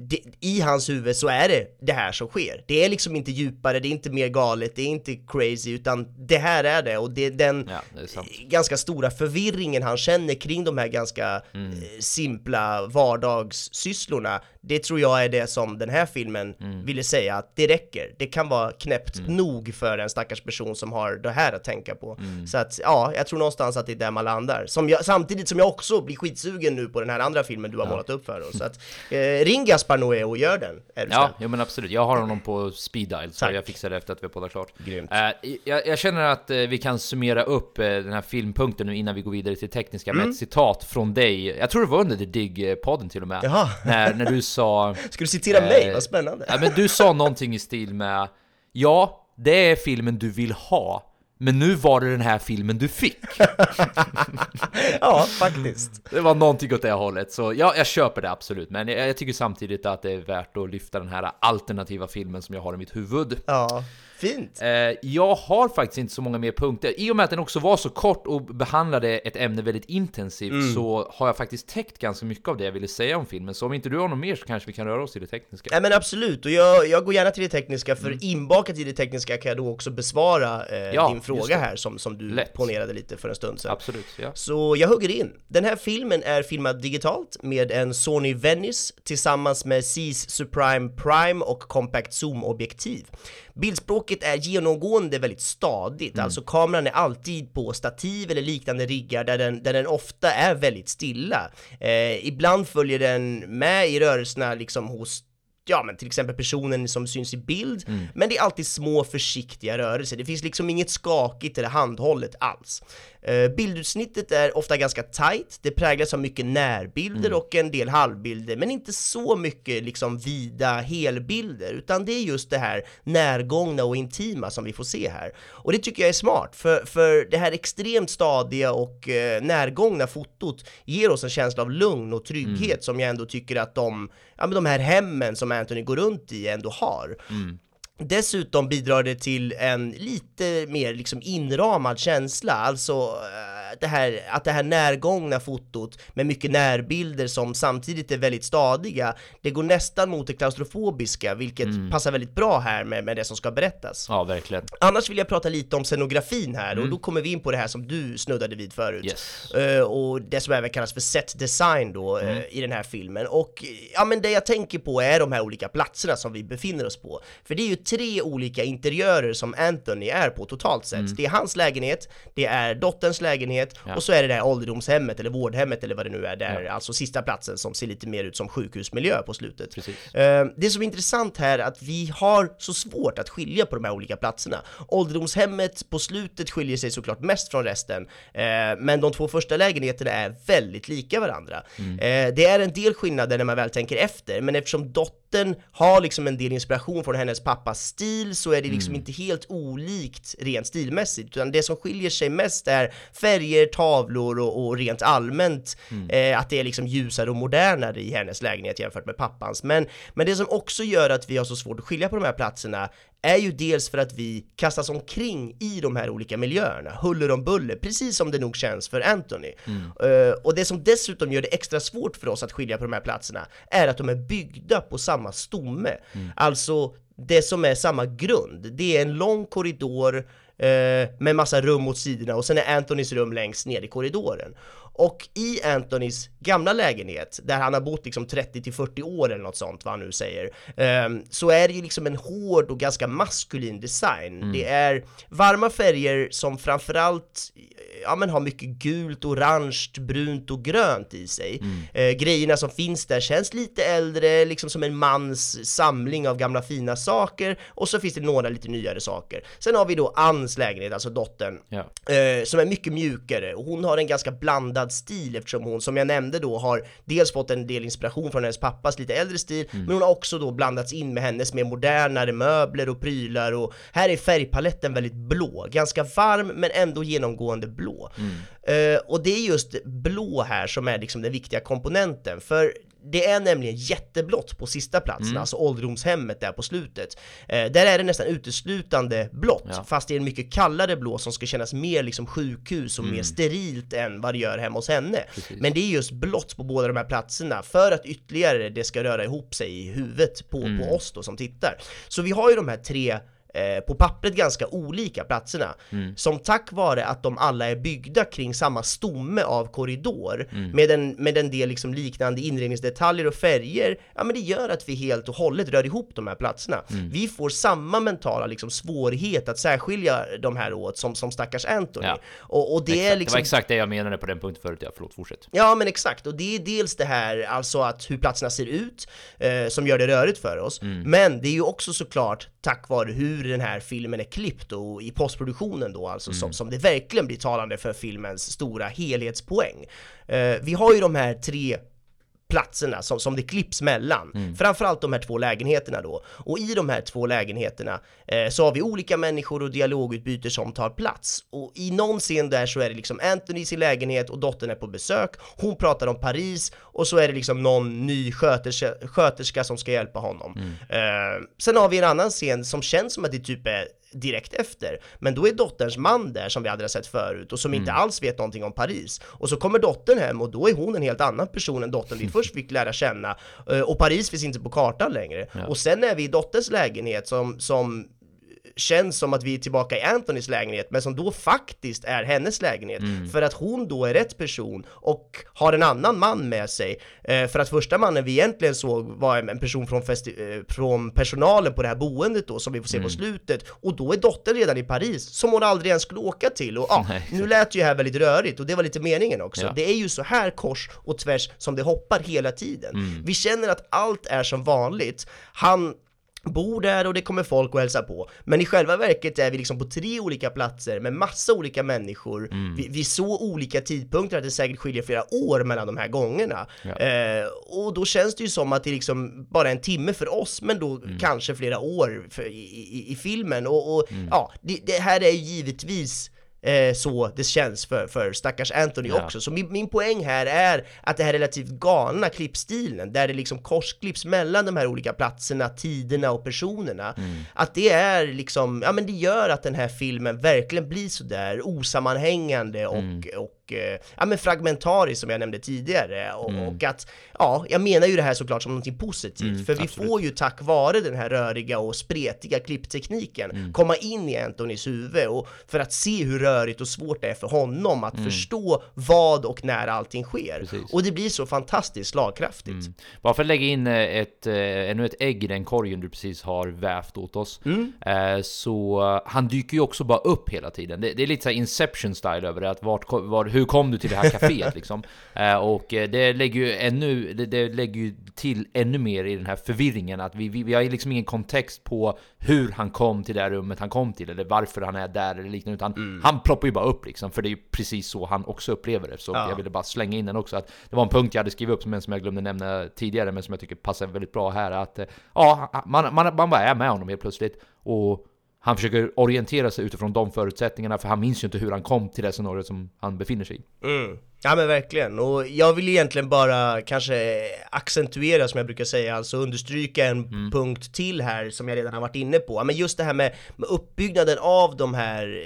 det, i hans huvud så är det det här som sker. Det är liksom inte djupare, det är inte mer galet, det är inte crazy, utan det här är det och det är den ja, det är ganska stora förvirringen han känner kring de här ganska mm. Eh, simpla vardagssysslorna det tror jag är det som den här filmen mm. ville säga, att det räcker. Det kan vara knäppt mm. nog för en stackars person som har det här att tänka på. Mm. Så att, ja, jag tror någonstans att det är där man landar. Som jag, samtidigt som jag också blir skitsugen nu på den här andra filmen du har ja. målat upp för oss. Så att, eh, ring Gaspar Noé och gör den. ja, jo, men absolut. Jag har honom på speed dial, så Tack. jag fixar det efter att vi har poddat klart. Grymt. Eh, jag, jag, känner att eh, vi kan summera upp eh, den här filmpunkten nu innan vi går vidare till tekniska med ett mm. citat från dig. Jag tror det var under The Dig-podden till och med. Jaha. När, när du sa... *laughs* Ska du citera mig, vad spännande! Ja, men du sa någonting i stil med Ja, det är filmen du vill ha men nu var det den här filmen du fick. *laughs* ja, faktiskt. Det var någonting åt det hållet, så ja, jag köper det absolut. Men jag, jag, tycker samtidigt att det är värt att lyfta den här alternativa filmen som jag har i mitt huvud. Ja. Fint! Eh, jag har faktiskt inte så många mer punkter. I och med att den också var så kort och behandlade ett ämne väldigt intensivt mm. så har jag faktiskt täckt ganska mycket av det jag ville säga om filmen. Så om inte du har något mer så kanske vi kan röra oss till det tekniska. Nej men absolut, och jag, jag går gärna till det tekniska för mm. inbakat i det tekniska kan jag då också besvara eh, ja, din fråga här som, som du Lätt. ponerade lite för en stund sedan. Absolut, ja. Så jag hugger in. Den här filmen är filmad digitalt med en Sony Venice tillsammans med Zeiss Supreme Prime och Compact Zoom objektiv. Bildspråket är genomgående väldigt stadigt, mm. alltså kameran är alltid på stativ eller liknande riggar där den, där den ofta är väldigt stilla. Eh, ibland följer den med i rörelserna liksom hos ja men till exempel personen som syns i bild, mm. men det är alltid små försiktiga rörelser. Det finns liksom inget skakigt eller handhållet alls. Uh, bildutsnittet är ofta ganska tight, det präglas av mycket närbilder mm. och en del halvbilder, men inte så mycket liksom vida helbilder, utan det är just det här närgångna och intima som vi får se här. Och det tycker jag är smart, för, för det här extremt stadiga och uh, närgångna fotot ger oss en känsla av lugn och trygghet mm. som jag ändå tycker att de, ja men de här hemmen som Anthony går runt i ändå har. Mm. Dessutom bidrar det till en lite mer liksom inramad känsla, alltså det här, att det här närgångna fotot med mycket närbilder som samtidigt är väldigt stadiga, det går nästan mot det klaustrofobiska, vilket mm. passar väldigt bra här med, med det som ska berättas. Ja, verkligen. Annars vill jag prata lite om scenografin här, mm. och då kommer vi in på det här som du snuddade vid förut. Yes. Uh, och det som även kallas för set design då, mm. uh, i den här filmen. Och ja, men det jag tänker på är de här olika platserna som vi befinner oss på. För det är ju tre olika interiörer som Anthony är på totalt sett. Mm. Det är hans lägenhet, det är dotterns lägenhet ja. och så är det det här ålderdomshemmet eller vårdhemmet eller vad det nu är, där ja. alltså sista platsen som ser lite mer ut som sjukhusmiljö på slutet. Precis. Uh, det som är intressant här är att vi har så svårt att skilja på de här olika platserna. Ålderdomshemmet på slutet skiljer sig såklart mest från resten, uh, men de två första lägenheterna är väldigt lika varandra. Mm. Uh, det är en del skillnader när man väl tänker efter, men eftersom dottern har liksom en del inspiration från hennes pappas stil så är det liksom mm. inte helt olikt rent stilmässigt utan det som skiljer sig mest är färger, tavlor och, och rent allmänt mm. eh, att det är liksom ljusare och modernare i hennes lägenhet jämfört med pappans. Men, men det som också gör att vi har så svårt att skilja på de här platserna är ju dels för att vi kastas omkring i de här olika miljöerna, huller om buller, precis som det nog känns för Anthony. Mm. Uh, och det som dessutom gör det extra svårt för oss att skilja på de här platserna är att de är byggda på samma stomme. Mm. Alltså det som är samma grund. Det är en lång korridor eh, med massa rum åt sidorna och sen är Anthonys rum längst ner i korridoren. Och i Anthonys gamla lägenhet, där han har bott liksom 30 till 40 år eller något sånt, vad han nu säger, um, så är det ju liksom en hård och ganska maskulin design. Mm. Det är varma färger som framförallt ja, men har mycket gult, orange, brunt och grönt i sig. Mm. Eh, grejerna som finns där känns lite äldre, liksom som en mans samling av gamla fina saker och så finns det några lite nyare saker. Sen har vi då Anns lägenhet, alltså dottern, ja. eh, som är mycket mjukare och hon har en ganska blandad stil eftersom hon, som jag nämnde då, har dels fått en del inspiration från hennes pappas lite äldre stil, mm. men hon har också då blandats in med hennes mer modernare möbler och prylar och här är färgpaletten väldigt blå, ganska varm men ändå genomgående blå. Mm. Uh, och det är just blå här som är liksom den viktiga komponenten, för det är nämligen jätteblått på sista platsen, mm. alltså ålderdomshemmet där på slutet. Eh, där är det nästan uteslutande blått, ja. fast det är en mycket kallare blå som ska kännas mer liksom sjukhus och mm. mer sterilt än vad det gör hemma hos henne. Precis. Men det är just blått på båda de här platserna för att ytterligare det ska röra ihop sig i huvudet på, mm. på oss då som tittar. Så vi har ju de här tre Eh, på pappret ganska olika platserna. Mm. Som tack vare att de alla är byggda kring samma stomme av korridor mm. med, en, med en del liksom liknande inredningsdetaljer och färger, ja men det gör att vi helt och hållet rör ihop de här platserna. Mm. Vi får samma mentala liksom svårighet att särskilja de här åt som, som stackars Anthony. Ja. Och, och det, exakt. är liksom... det var exakt det jag menade på den punkten förut, ja förlåt, fortsätt. Ja men exakt, och det är dels det här alltså att hur platserna ser ut eh, som gör det rörigt för oss, mm. men det är ju också såklart tack vare hur den här filmen är klippt och i postproduktionen då alltså mm. som, som det verkligen blir talande för filmens stora helhetspoäng. Uh, vi har ju de här tre platserna som, som det klipps mellan. Mm. Framförallt de här två lägenheterna då. Och i de här två lägenheterna eh, så har vi olika människor och dialogutbyte som tar plats. Och i någon scen där så är det liksom Anthony i sin lägenhet och dottern är på besök. Hon pratar om Paris och så är det liksom någon ny sköterska, sköterska som ska hjälpa honom. Mm. Eh, sen har vi en annan scen som känns som att det typ är direkt efter. Men då är dotterns man där som vi aldrig har sett förut och som mm. inte alls vet någonting om Paris. Och så kommer dottern hem och då är hon en helt annan person än dottern vi *laughs* först fick lära känna. Eh, och Paris finns inte på kartan längre. Ja. Och sen är vi i dotterns lägenhet som, som känns som att vi är tillbaka i Anthonys lägenhet, men som då faktiskt är hennes lägenhet. Mm. För att hon då är rätt person och har en annan man med sig. Eh, för att första mannen vi egentligen såg var en person från, eh, från personalen på det här boendet då, som vi får se mm. på slutet. Och då är dottern redan i Paris, som hon aldrig ens skulle åka till. Och ja, ah, nu lät ju här väldigt rörigt och det var lite meningen också. Ja. Det är ju så här kors och tvärs som det hoppar hela tiden. Mm. Vi känner att allt är som vanligt. Han bor där och det kommer folk och hälsa på. Men i själva verket är vi liksom på tre olika platser med massa olika människor mm. vid, vid, så olika tidpunkter att det säkert skiljer flera år mellan de här gångerna. Ja. Eh, och då känns det ju som att det är liksom bara en timme för oss, men då mm. kanske flera år för, i, i, i, filmen. Och, och mm. ja, det, det här är givetvis eh, så det känns för, för stackars Anthony ja. också. Så min, min poäng här är att det här relativt galna klippstilen, där det liksom korsklipps mellan de här olika platserna, tiderna och personerna, mm. att det är liksom, ja men det gör att den här filmen verkligen blir sådär osammanhängande och, mm. och Eh, ja, men fragmentariskt som jag nämnde tidigare. Och, mm. och, att, ja, jag menar ju det här såklart som någonting positivt, mm, för vi absolut. får ju tack vare den här röriga och spretiga klipptekniken mm. komma in i Antonys huvud och för att se hur rörigt och svårt det är för honom att mm. förstå vad och när allting sker. Precis. Och det blir så fantastiskt slagkraftigt. Mm. Bara för att lägga in eh, ett, eh, ännu ett ägg i den korgen du precis har vävt åt oss, mm. så han dyker ju också bara upp hela tiden. Det, det är lite så Inception style över det, att vart, var, hur kom du till det här kaféet liksom? *laughs* Eh, och eh, det lägger ju ännu, det, det, lägger ju till ännu mer i den här förvirringen att vi, vi, vi har liksom ingen kontext på hur han kom till det här rummet han kom till eller varför han är där eller liknande utan mm. han ploppar ju bara upp liksom för det är ju precis så han också upplever det så ja. jag ville bara slänga in den också att det var en punkt jag hade skrivit upp som, som jag glömde nämna tidigare men som jag tycker passar väldigt bra här att eh, ja, man, man, man bara är med honom helt plötsligt och han försöker orientera sig utifrån de förutsättningarna för han minns ju inte hur han kom till det scenariot som han befinner sig i. Mm. Ja men verkligen, och jag vill egentligen bara kanske accentuera som jag brukar säga, alltså understryka en mm. punkt till här som jag redan har varit inne på. Men just det här med, med uppbyggnaden av de här,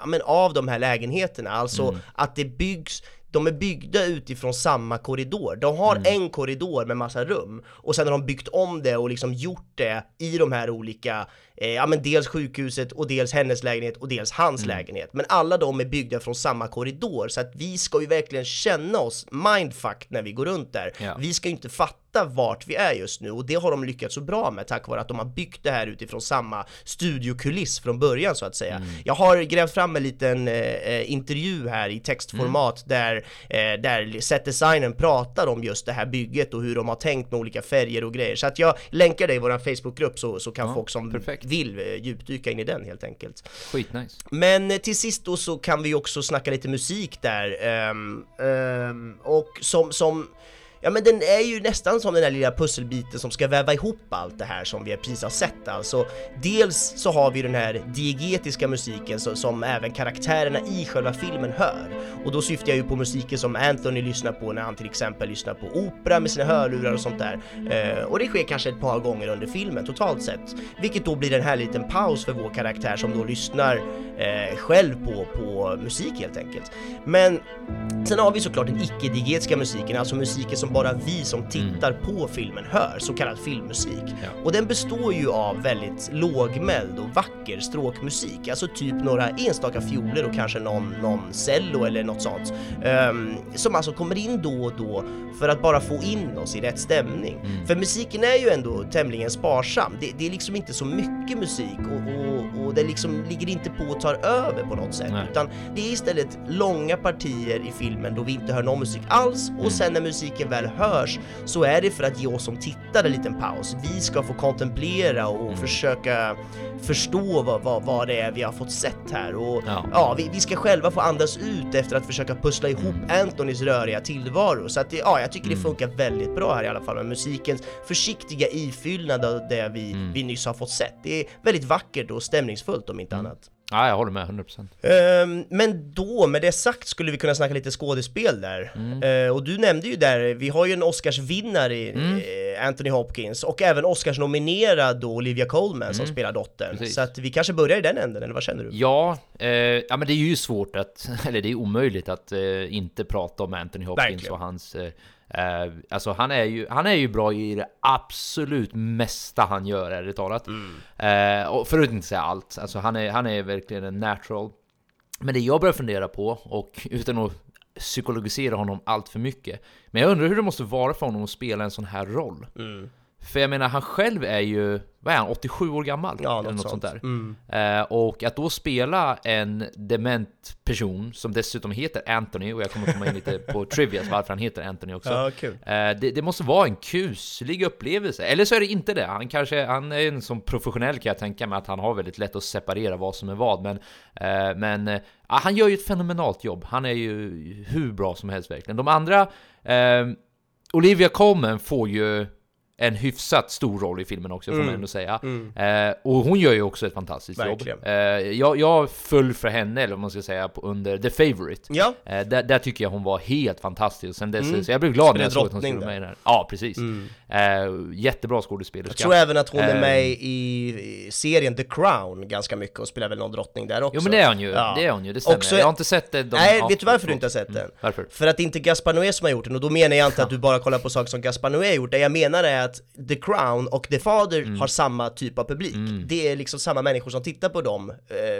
ja men av de här lägenheterna, alltså mm. att det byggs de är byggda utifrån samma korridor. De har Mm. en korridor med massa rum och sen har de byggt om det och liksom gjort det i de här olika, eh, ja men dels sjukhuset och dels hennes lägenhet och dels hans Mm. lägenhet. Men alla de är byggda från samma korridor så att vi ska ju verkligen känna oss mindfucked när vi går runt där. Ja. Vi ska ju inte fatta vart vi är just nu och det har de lyckats så bra med tack vare att de har byggt det här utifrån samma studiokuliss från början så att säga. Mm. Jag har grävt fram en liten eh, eh, intervju här i textformat Mm. där, eh, där setdesignern pratar om just det här bygget och hur de har tänkt med olika färger och grejer. Så att jag länkar det i vår Facebookgrupp så, så kan Ja, folk som perfekt. Vill eh, djupdyka in i den helt enkelt. Skitnice. Men eh, till sist då så kan vi också snacka lite musik där. ehm, ehm, och som, som Ja men den är ju nästan som den där lilla pusselbiten som ska väva ihop allt det här som vi precis har sett alltså. Dels så har vi den här diegetiska musiken så, som även karaktärerna i själva filmen hör. Och då syftar jag ju på musiken som Anthony lyssnar på när han till exempel lyssnar på opera med sina hörlurar och sånt där. Eh, och det sker kanske ett par gånger under filmen totalt sett. Vilket då blir den här liten paus för vår karaktär som då lyssnar eh, själv på, på musik helt enkelt. Men sen har vi såklart den icke-diegetiska musiken, alltså musiken som bara vi som tittar på filmen hör, så kallad filmmusik. Och den består ju av väldigt lågmäld och vacker stråkmusik, alltså typ några enstaka fioler och kanske någon, någon cello eller något sånt. ehm, som alltså kommer in då och då för att bara få in oss i rätt stämning. För musiken är ju ändå tämligen sparsam, det, det är liksom inte så mycket musik och, och, och det liksom ligger inte på och tar över på något sätt, Nej. utan det är istället långa partier i filmen då vi inte hör någon musik alls och sen när musiken väl hörs så är det för att ge oss som tittare en liten paus. Vi ska få kontemplera och försöka förstå vad, vad, vad det är vi har fått sett här och Ja. ja, vi, vi ska själva få andas ut efter att försöka pussla ihop Antonys röriga tillvaro. Så att det, ja, jag tycker det funkar väldigt bra här i alla fall med musikens försiktiga ifyllnad av det vi, vi nyss har fått sett. Det är väldigt vackert och stämningsfullt om inte annat. Ja, jag håller med 100%. Ehm, men då, med det sagt, skulle vi kunna snacka lite skådespel där. Eh, och du nämnde ju där, vi har ju en Oscarsvinnare, i, eh, Anthony Hopkins, och även Oscarsnominerad då Olivia Colman som spelar dottern. Precis. Så att vi kanske börjar i den änden, eller vad känner du? Ja, eh, ja men det är ju svårt att, *laughs* eller det är omöjligt att inte prata om Anthony Hopkins Verkligen. och hans... Eh, alltså han är, ju, han är ju bra i det absolut mesta han gör, ärligt talat. Eh, och för att inte säga allt, alltså han är, han är verkligen en natural. Men det jag börjar fundera på, och utan att psykologisera honom allt för mycket, men jag undrar hur det måste vara för honom att spela en sån här roll. För jag menar, han själv är ju, vad är han, 87 år gammal? Ja, eller något sånt sånt. där. Eh, och att då spela en dement person som dessutom heter Anthony, och jag kommer komma in lite på *laughs* trivias varför han heter Anthony också. Ja, kul. Eh, det, det måste vara en kuslig upplevelse. Eller så är det inte det. Han kanske, han är en som professionell kan jag tänka mig att han har väldigt lätt att separera vad som är vad. Men, eh, men eh, han gör ju ett fenomenalt jobb. Han är ju hur bra som helst verkligen. De andra, eh, Olivia Colman får ju en hyfsat stor roll i filmen också, får man ändå säga. Eh, och hon gör ju också ett fantastiskt Verkligen. jobb. Eh, jag, jag föll för henne, eller vad man ska säga, på, under The Favourite. Ja, Eh, där, där tycker jag hon var helt fantastisk. Sen dess, Så jag blev glad när jag såg att hon skulle vara med i den. Ja, precis. Eh, jättebra skådespelerska. jag tror även att hon är Eh, med i serien The Crown ganska mycket och spelar väl någon drottning där också. Jo men det är hon ju, Ja. det är hon ju, det stämmer. Också- jag har inte sett det. de- Nej, ja, vet du varför du inte har sett den? Mm, varför? För att det inte är Gaspar Noé som har gjort den, och då menar jag inte att du bara kollar på saker som Gaspar Noé har gjort, det jag menar är att The Crown och The Father Mm. har samma typ av publik. Det är liksom samma människor som tittar på de eh,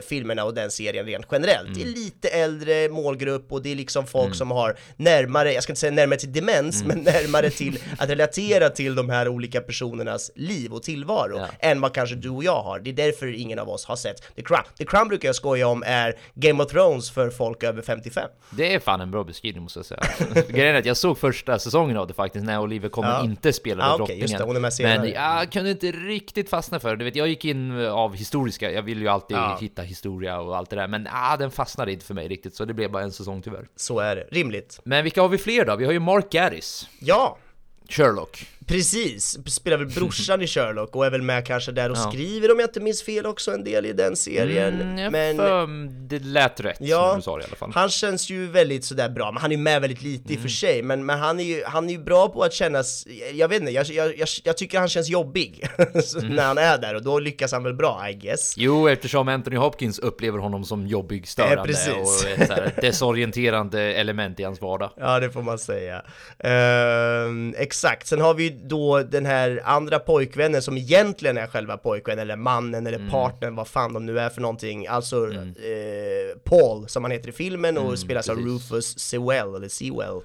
filmerna och den serien rent generellt. Det är Mm. lite äldre målgrupp och det är liksom folk som har närmare, jag ska inte säga närmare till demens, Mm. men närmare till *laughs* att relatera till de här olika personernas liv och tillvaro Ja. än vad kanske du och jag har. Det är därför ingen av oss har sett The Crown. The Crown brukar jag skoja om är Game of Thrones för folk över 55. Det är fan en bra beskrivning måste jag säga. *laughs* Grejen är att jag såg första säsongen av det faktiskt, när Olivia Colman Ja. inte spelade Ah, drottningen. Just det, hon är med senare. Men jag kunde inte riktigt fastna för. Du vet, jag gick in av historiska, jag vill ju alltid Ja. hitta historia och allt det där. Men ah, den fastnade inte för mig riktigt, så det blev bara en säsong tyvärr. Så är det, rimligt. Men vilka har vi fler då? Vi har ju Mark Gaddis, Ja, Sherlock. Precis, spelar väl brorsan i Sherlock och är väl med kanske där och Ja. skriver om jag inte minns fel också en del i den serien. Mm, men för, det lät rätt Ja, som du sa det i alla fall. han känns ju väldigt sådär bra, men han är med väldigt lite i och för sig, men, men han är ju, han är ju bra på att kännas, jag vet inte, jag, jag, jag, jag tycker han känns jobbig så *laughs* när han är där och då lyckas han väl bra I guess. Jo, eftersom Anthony Hopkins upplever honom som jobbig, störande Eh, och ett så här *laughs* desorienterande element i hans vardag. Ja, det får man säga. Ehm, exakt, sen har vi då den här andra pojkvännen som egentligen är själva pojkvännen, eller mannen, eller partnern, vad fan de nu är för någonting. Alltså eh, Paul, som han heter i filmen, och spelas av Rufus Sewell, eller Sewell.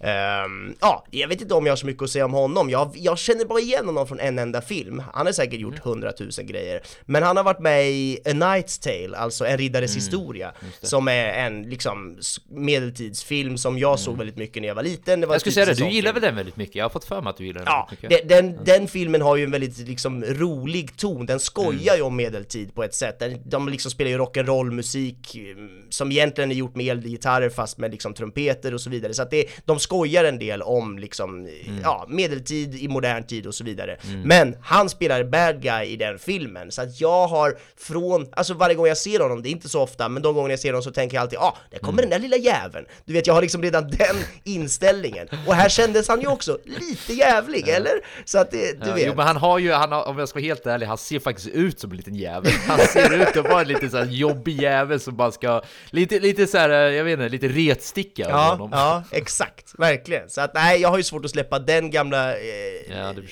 Ehm, ja, jag vet inte om jag har så mycket att säga om honom. Jag, jag känner bara igen honom från en enda film. Han har säkert gjort hundratusen grejer. Men han har varit med i A Knight's Tale, alltså En riddares historia, som är en liksom medeltidsfilm som jag såg väldigt mycket när jag var liten. Jag skulle typ säga det, du gillar väl den väldigt mycket? Jag har fått för mig att du gillar den Ja, den, den, den filmen har ju en väldigt liksom rolig ton, den skojar Mm. ju om medeltid på ett sätt. De liksom spelar ju rock'n'roll musik mm, som egentligen är gjort med elgitarrer fast med liksom trumpeter och så vidare. Så att det, de skojar en del om liksom, Mm. ja, medeltid i modern tid och så vidare. Men han spelar bad guy i den filmen, så att jag har från, alltså varje gång jag ser honom, det är inte så ofta, men de gånger jag ser honom så tänker jag alltid, ah, där kommer Mm. den där lilla jäveln. Du vet, jag har liksom redan den inställningen. Och här kändes han ju också lite jävlig, eller? Så att det, du Ja, vet. Jo men han har ju, han har, om jag ska vara helt ärlig, han ser faktiskt ut som en liten jävel. Han ser ut att vara en lite så här jobbig jävel som bara ska, lite, lite så här, jag vet inte, lite retsticka Ja, honom. ja, exakt, verkligen. Så att nej, jag har ju svårt att släppa den gamla eh,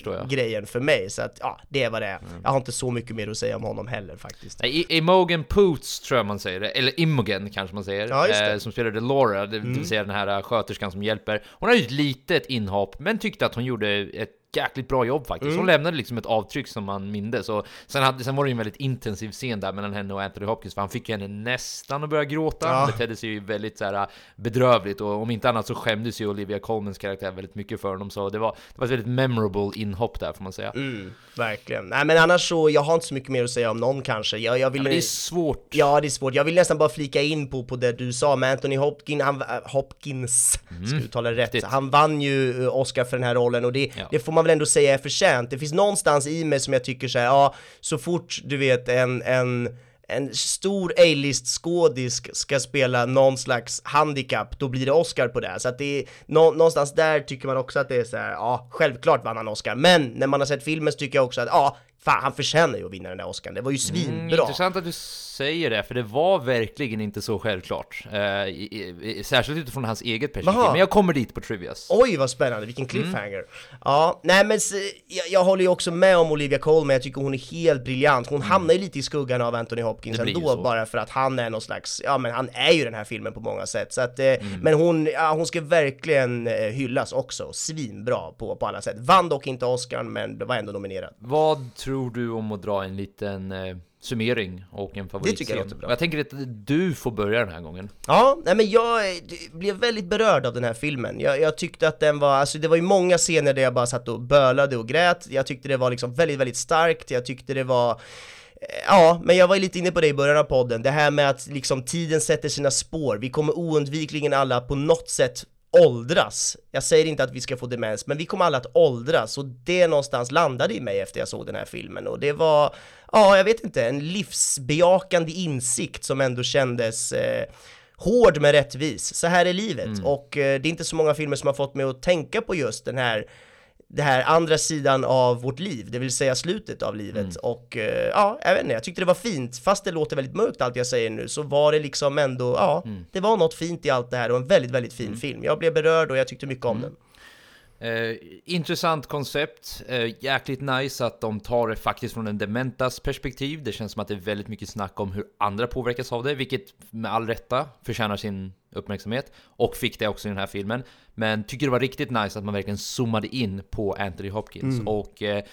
Ja, grejen för mig. Så att ja, det vad det. Mm. Jag har inte så mycket mer att säga om honom heller faktiskt. I- Imogen Poots tror jag man säger det, eller Imogen kanske man säger, Ja. Mm. eh, som spelade Laura, det, det vill säga den här eh, sköterskan som hjälper. Hon har ju ett litet inhopp, men tyckte att hon gjorde jäkligt bra jobb faktiskt. Mm. Hon lämnade liksom ett avtryck som man mindes. Och sen, hade, sen var det ju en väldigt intensiv scen där mellan henne och Anthony Hopkins, för han fick henne nästan att börja gråta. Ja. Han betedde sig ju väldigt så här, bedrövligt, och om inte annat så skämdes ju Olivia Colmans karaktär väldigt mycket för honom. Så det var, det var ett väldigt memorable inhopp där får man säga. Mm, verkligen. Nej men annars så, jag har inte så mycket mer att säga om någon kanske. Jag, jag vill... Men det är svårt. Ja, det är svårt. Jag vill nästan bara flika in på, på det du sa med Anthony Hopkins, han, äh, Hopkins, ska du uttala rätt? Riktigt. Han vann ju eh, Oscar för den här rollen och det, Ja. det får man man väl ändå säga är förtjänt. Det finns någonstans i mig som jag tycker så här, ja, så fort du vet en, en en stor A-list skådis ska spela någon slags handikapp, då blir det Oscar på det. Så att det är nå, någonstans där tycker man också att det är så här, ja, självklart vann han Oscar. Men när man har sett filmen så tycker jag också att, ja, fan han förtjänar ju att vinna den där Oscarn. Det var ju Mm, svinbra. intressant att du säger det, för det var verkligen inte så självklart. Eh, i, i, särskilt utifrån hans eget perspektiv. Jaha. Men jag kommer dit på Trivias. Oj vad spännande, vilken Mm. cliffhanger. Ja, nej men jag, jag håller ju också med om Olivia Colman, jag tycker hon är helt briljant. Hon hamnar ju lite i skuggan av Anthony Hopkins Mm. Ändå, bara för att han är någon slags, ja men han är ju den här filmen på många sätt. Så att, eh, Mm. men hon, ja, hon ska verkligen eh, hyllas också, svinbra på, på alla sätt. Vann dock inte Oscarn, men var ändå nominerad. Vad tror du om att dra en liten eh, summering och en favoritscen? tycker jag låter bra. Jag tänker att du får börja den här gången. Ja, nej men jag eh, blev väldigt berörd av den här filmen. Jag, jag tyckte att den var, alltså det var ju många scener där jag bara satt och bölade och grät. Jag tyckte det var liksom väldigt, väldigt starkt. Jag tyckte det var eh, Ja, men jag var lite inne på det i början av podden, det här med att liksom tiden sätter sina spår. Vi kommer oundvikligen alla på något sätt åldras. Jag säger inte att vi ska få demens, men vi kommer alla att åldras och det någonstans landade i mig efter jag såg den här filmen och det var, ja, jag vet inte, en livsbejakande insikt som ändå kändes eh, hård men rättvis. Så här är livet och eh, det är inte så många filmer som har fått mig att tänka på just den här det här andra sidan av vårt liv, det vill säga slutet av livet. Och eh, ja, jag vet inte, jag tyckte det var fint, fast det låter väldigt mörkt allt jag säger nu, så var det liksom ändå, ja, det var något fint i allt det här och en väldigt, väldigt fin film. Jag blev berörd och jag tyckte mycket om den. Eh, intressant koncept, eh, jäkligt nice att de tar det faktiskt från en dementas perspektiv. Det känns som att det är väldigt mycket snack om hur andra påverkas av det, vilket med all rätta förtjänar sin uppmärksamhet. Och fick det också i den här filmen. Men tycker det var riktigt nice att man verkligen zoomade in på Anthony Hopkins. Och eh,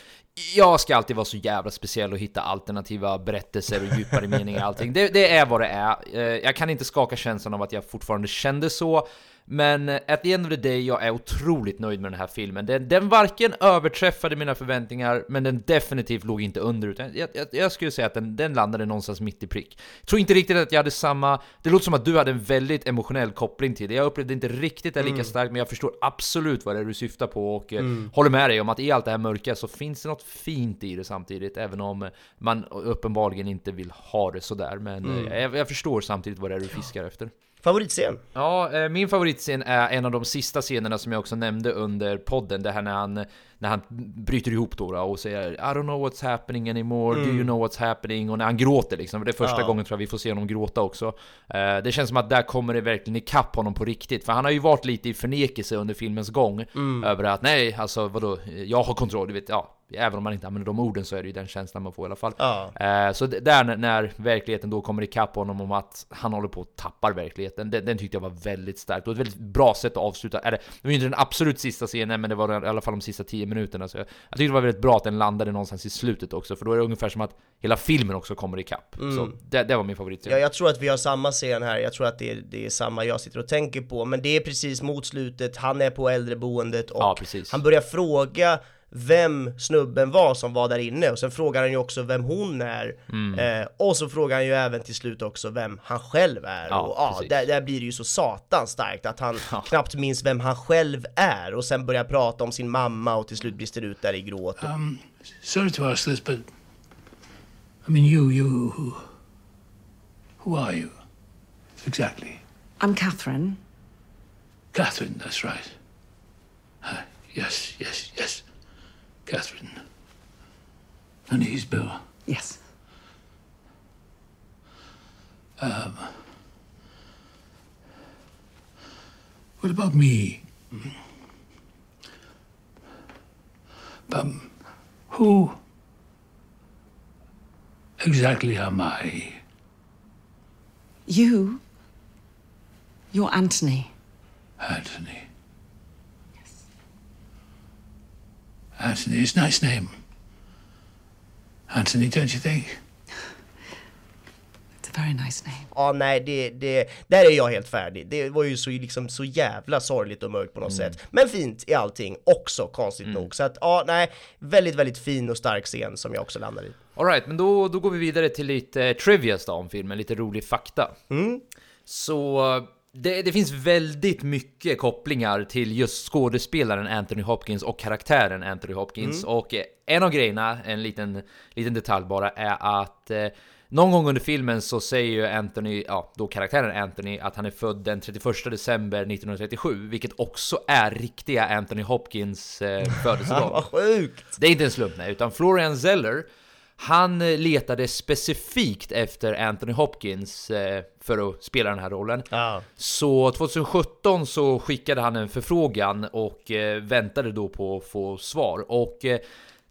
jag ska alltid vara så jävla speciell och hitta alternativa berättelser och djupare meningar och allting. Det, det är vad det är. Eh, jag kan inte skaka känslan av att jag fortfarande kände så. Men at the end of the day, jag är otroligt nöjd med den här filmen. Den, den varken överträffade mina förväntningar, men den definitivt låg inte under. Utan jag, jag, jag skulle säga att den, den landade någonstans mitt i prick. Jag tror inte riktigt att jag hade samma... Det låter som att du hade en väldigt emotionell koppling till det. Jag upplevde inte riktigt det lika Mm. starkt, men jag förstår absolut vad det är du syftar på och eh, Mm. håller med dig om att i allt det här mörka så finns det något fint i det samtidigt, även om man uppenbarligen inte vill ha det sådär. Men Mm. eh, jag, jag förstår samtidigt vad det är du fiskar efter. Favoritscen? Ja, eh, min favoritscen är en av de sista scenerna som jag också nämnde under podden. Det här när han, när han bryter ihop då, och säger I don't know what's happening anymore, do Mm. you know what's happening? Och när han gråter liksom, det är första Ja. gången tror jag vi får se honom gråta också. Eh, Det känns som att där kommer det verkligen ikapp honom på riktigt. För han har ju varit lite i förnekelse under filmens gång. Mm. Över att nej, alltså vadå, jag har kontroll, du vet, ja. Även om man inte använder de orden så är det ju den känslan man får i alla fall. Ja. Eh, Så där när- när verkligheten då kommer ikapp honom om att han håller på att tappar verkligheten, den, den tyckte jag var väldigt starkt och ett väldigt bra sätt att avsluta. Eller, det var ju inte den absolut sista scenen, men det var i alla fall de sista 10 minuterna. Så jag, jag tyckte det var väldigt bra att den landade någonstans i slutet också, för då är det ungefär som att hela filmen också kommer ikapp. Mm. Så det, det var min favoritscen. Ja, jag tror att vi har samma scen här, jag tror att det är, det är samma jag sitter och tänker på, men det är precis mot slutet, han är på äldreboendet och Ja, han börjar fråga vem snubben var som var där inne och sen frågar han ju också vem hon är Mm. eh, och så frågar han ju även till slut också vem han själv är Ja, och ja, där, där blir det ju så satans starkt att han *laughs* knappt minns vem han själv är och sen börjar prata om sin mamma och till slut brister ut där i gråt. och- Um, sorry to ask this, but I mean, you, you, who, who are you exactly? I'm Catherine. Catherine, that's right. Uh, yes, yes, yes, Catherine. And he's Bill. Yes. Um, what about me? Um, who exactly am I? You? You're Anthony. Anthony. Anthony is a nice name. Anthony, don't you think? It's a very nice name. Ja, nej, det, det, där är jag helt färdig. Det var ju så, liksom, så jävla sorgligt och mörkt på något Mm. sätt. Men fint i allting också, konstigt nog. Så att, ja, nej, väldigt, väldigt fin och stark scen som jag också landar i. Alright, men då, då går vi vidare till lite trivias då om filmen, lite rolig fakta. Mm. Så det, det finns väldigt mycket kopplingar till just skådespelaren Anthony Hopkins och karaktären Anthony Hopkins. Mm. Och eh, en av grejerna, en liten, liten detalj bara, är att eh, någon gång under filmen så säger ju Anthony, ja då karaktären Anthony, att han är född den 31 december 1937, vilket också är riktiga Anthony Hopkins eh, *laughs* födelsedag. Vad sjukt! Det är inte en slump nej, utan Florian Zeller han eh, letade specifikt efter Anthony Hopkins eh, för att spela den här rollen. Ja. Så 2017 så skickade han en förfrågan och eh, väntade då på att få svar. Och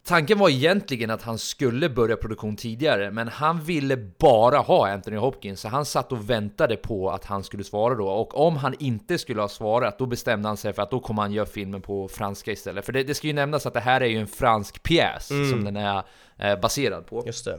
tanken var egentligen att han skulle börja produktion tidigare, men han ville bara ha Anthony Hopkins, så han satt och väntade på att han skulle svara då. Och om han inte skulle ha svarat, då bestämde han sig för att då kommer han göra filmen på franska istället. För det, det ska ju nämnas att det här är ju en fransk pjäs Mm. som den är eh, baserad på. Just det.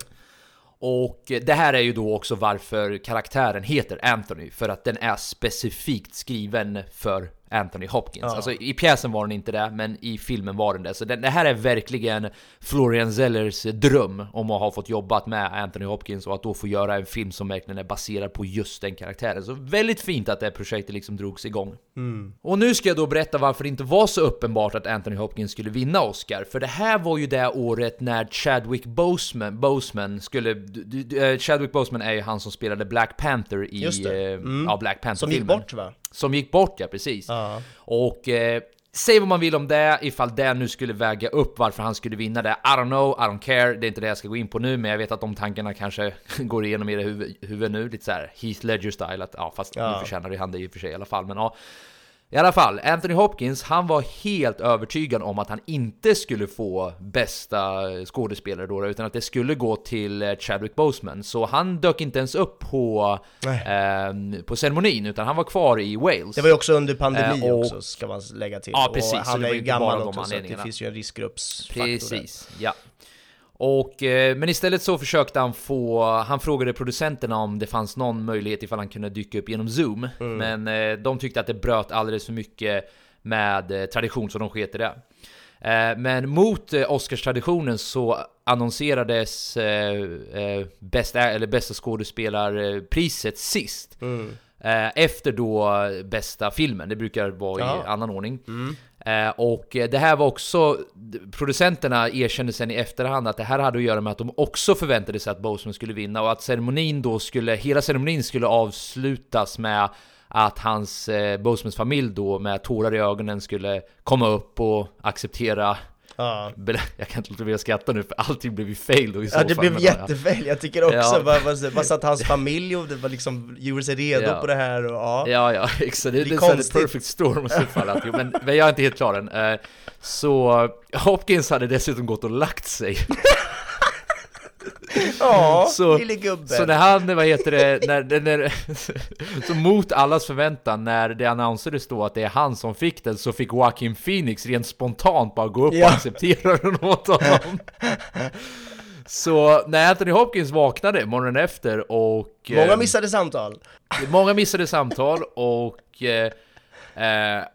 Och det här är ju då också varför karaktären heter Anthony, för att den är specifikt skriven för Anthony Hopkins. Ja. Alltså i pjäsen var den inte det, men i filmen var den det. Så den, det här är verkligen Florian Zellers dröm om att ha fått jobbat med Anthony Hopkins och att då få göra en film som verkligen är baserad på just den karaktären. Så väldigt fint att det projektet liksom drogs igång. Mm. Och nu ska jag då berätta varför det inte var så uppenbart att Anthony Hopkins skulle vinna Oscar. För det här var ju det året när Chadwick Boseman, Boseman skulle... eh, Chadwick Boseman är ju han som spelade Black Panther i... Just det. eh, Mm. Ja, Black Panther Som gick bort va? Som gick bort, ja precis. Ja. Och... Eh, Säg vad man vill om det, ifall det nu skulle väga upp varför han skulle vinna det. I don't know, I don't care, det är inte det jag ska gå in på nu, men jag vet att de tankarna kanske *laughs* går igenom i era huvud, huvud nu, lite så här Heath Ledger-style, att ja, fast Ja. nu förtjänar det han det i och för sig i alla fall, men ja. I alla fall, Anthony Hopkins, han var helt övertygad om att han inte skulle få bästa skådespelare då, utan att det skulle gå till eh, Chadwick Boseman. Så han dök inte ens upp på, eh, på ceremonin, utan han var kvar i Wales. Det var ju också under pandemi Eh, och- också, ska man lägga till. Ja, precis, Och han är ju gammal också, så det finns ju en riskgruppsfaktor där. Precis, ja. Och, eh, men istället så försökte han få, han frågade producenterna om det fanns någon möjlighet ifall han kunde dyka upp genom Zoom. Mm. Men eh, de tyckte att det bröt alldeles för mycket med eh, tradition så de sket i det. Men mot Oscars-traditionen så annonserades bästa, eller bästa skådespelarpriset sist. Mm. Efter då bästa filmen, det brukar vara i annan ordning. Mm. Eh, och det här var också, producenterna erkände sen i efterhand att det här hade att göra med att de också förväntade sig att Boseman skulle vinna och att ceremonin då skulle, hela ceremonin skulle avslutas med att hans, eh, Bosemans familj då med tårar i ögonen skulle komma upp och acceptera Ja. Jag kan inte låta bli att skratta nu för allting blev ju fail då i så Ja det fall, blev men, jättefel, jag tycker också, Ja. vad, vad, vad satt hans familj och det var liksom, gjorde sig redo Ja. på det här och ja Ja, ja, *laughs* exakt. Det, Det det, är konstigt. perfect storm i så fall. Att, jo, men, men jag är inte helt klar än. Eh, Så Hopkins hade dessutom gått och lagt sig. *laughs* Ja, *laughs* så, lille gubben. så när han, vad heter det, när, när, *laughs* så mot allas förväntan, när det annonserades då att det är han som fick den, så fick Joaquin Phoenix rent spontant bara gå upp Ja. och acceptera den *laughs* åt honom. Så när Anthony Hopkins vaknade morgonen efter och... Många eh, missade samtal Många missade samtal och eh,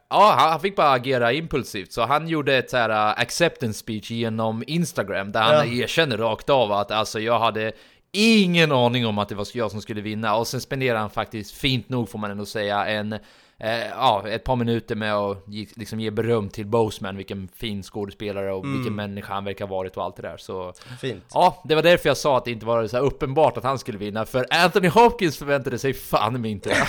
ja, han fick bara agera impulsivt. Så han gjorde ett så här uh, acceptance speech genom Instagram där han Ja. erkänner rakt av att alltså jag hade ingen aning om att det var jag som skulle vinna och sen spenderade han faktiskt fint nog får man ändå säga en eh, ja, ett par minuter med att ge, liksom ge beröm till Boseman, vilken fin skådespelare och Mm. vilken människa han verkar ha varit och allt det där. Så Fint Ja, det var därför jag sa att det inte var så uppenbart att han skulle vinna, för Anthony Hopkins förväntade sig fan mig inte det.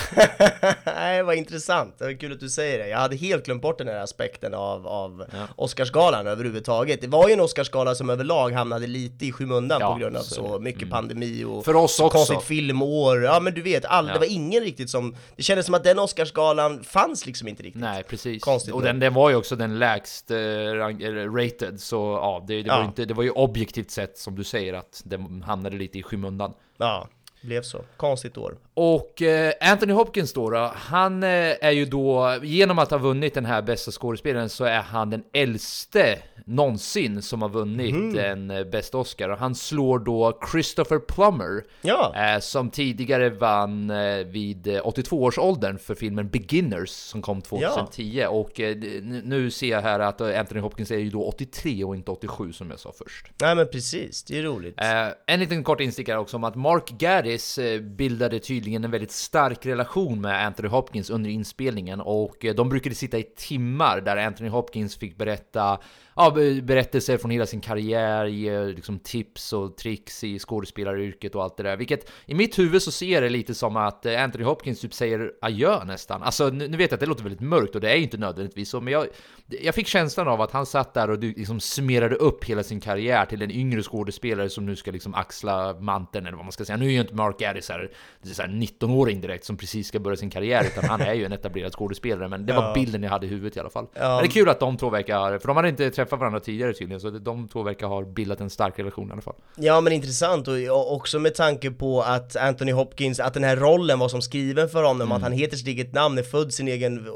*laughs* Nej, vad intressant. Det var kul att du säger det. Jag hade helt glömt bort den här aspekten av, av Oscarsgalan överhuvudtaget. Det var ju en Oscarsgala som överlag hamnade lite i skymundan Ja, på grund av så så mycket pandemi och För oss så också. konstigt filmår. Ja, men du vet, all, Ja. det var ingen riktigt som... Det kändes som att den Oscarsgalan fanns liksom inte riktigt. Nej, precis. Konstigt och den, den var ju också den lägst eh, eller rated, så ja, det, det, Var Ja. ju inte, det var ju objektivt sett som du säger att den hamnade lite i skymundan. Ja, blev så. Konstigt år. Och eh, Anthony Hopkins då, då han eh, är ju då, genom att ha vunnit den här bästa skådespelaren så är han den äldste någonsin som har vunnit Mhm. en eh, bästa Oscar. Och han slår då Christopher Plummer, Ja. som tidigare vann vid eh, 82-årsåldern för filmen Beginners som kom 2010. Och eh, n- nu ser jag här att Anthony Hopkins är ju då 83 och inte 87 som jag sa först. Nej men precis, det är roligt. En liten kort instickare också om att Mark Gaddis bildade tydligen en väldigt stark relation med Anthony Hopkins under inspelningen och eh, de brukade sitta i timmar där Anthony Hopkins fick berätta ja, berättelser från hela sin karriär, ge liksom tips och tricks i skådespelaryrket och allt det där. Vilket i mitt huvud så ser det lite som att eh, Anthony Hopkins typ säger adjö nästan. Alltså nu, nu vet jag att det låter väldigt mörkt och det är ju inte nödvändigtvis så, men jag, jag fick känslan av att han satt där och liksom summerade upp hela sin karriär till en yngre skådespelare som nu ska liksom axla manteln eller vad man ska säga. Nu är ju inte Mark Addis här, det här 19-åring direkt som precis ska börja sin karriär, utan han är ju en etablerad skådespelare, men det var Ja. bilden jag hade i huvudet i alla fall. Ja. Men det är kul att de två verkar, för de hade inte träffat varandra tidigare tydligen, så de två verkar ha bildat en stark relation i alla fall. Ja men intressant och också med tanke på att Anthony Hopkins, att den här rollen var som skriven för honom, Mm. att han heter sitt eget namn, är född sin egen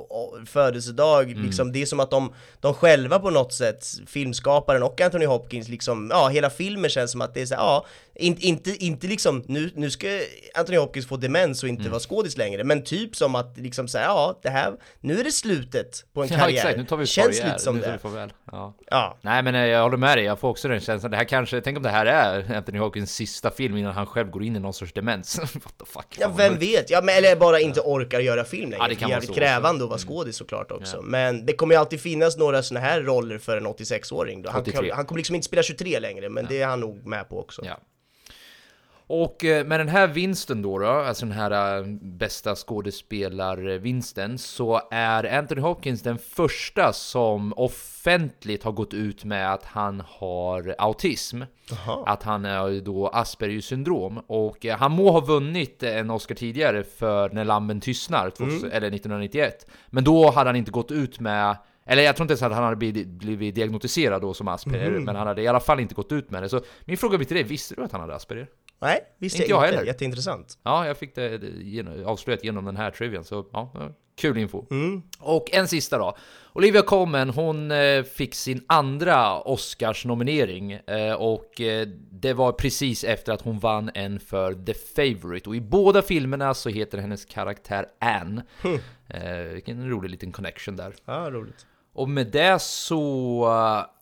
födelsedag, Mm. liksom det är som att de, de själva på något sätt, filmskaparen och Anthony Hopkins liksom, ja hela filmen känns som att det är så ja, in, inte, inte liksom, nu, nu ska Anthony Hopkins få demens och inte Mm. vara skådis längre, men typ som att liksom säga, ja det här, nu är det slutet på en *laughs* Ja karriär. exakt, nu tar vi Känns lite som nu tar det. farväl. Ja. Ja. Nej men eh, jag håller med dig, jag får också den känslan. Det här kanske, tänk om det här är Anthony Hopkins sista film innan han själv går in i någon sorts demens. *laughs* What the fuck? Ja, vem vet? Ja, men, eller bara inte orkar göra film längre. Ja, det kan är vara jävligt också. Mm. krävande att vara skådis såklart också. Men det kommer ju alltid finnas några såna här roller för en 86-åring. då. Han, 83. han kommer liksom inte spela 23 längre, men det är han nog med på också. Ja. Och eh, med den här vinsten då, då alltså den här eh, bästa skådespelarvinsten, så är Anthony Hopkins den första som offentligt har gått ut med att han har autism. Att han är ju då Aspergers syndrom. Och eh, han må ha vunnit en Oscar tidigare för När lammen tystnar, 2000, Mm. eller 1991. Men då hade han inte gått ut med eller jag tror inte ens att han hade blivit, diagnostiserad då som Asperger, Mhm. men han hade i alla fall inte gått ut med det. Så min fråga blir till dig, visste du att han hade Asperger? Nej, visste Inte jag jag inte. heller. Jätteintressant. Ja, jag fick det avslöjat genom den här trivian, så ja, kul info. Mm. Och en sista då. Olivia Colman, hon eh, fick sin andra Oscars-nominering eh, och eh, det var precis efter att hon vann en för The Favourite. Och i båda filmerna så heter hennes karaktär Anne. Eh, vilken rolig liten connection där. Ja, roligt. Och med det så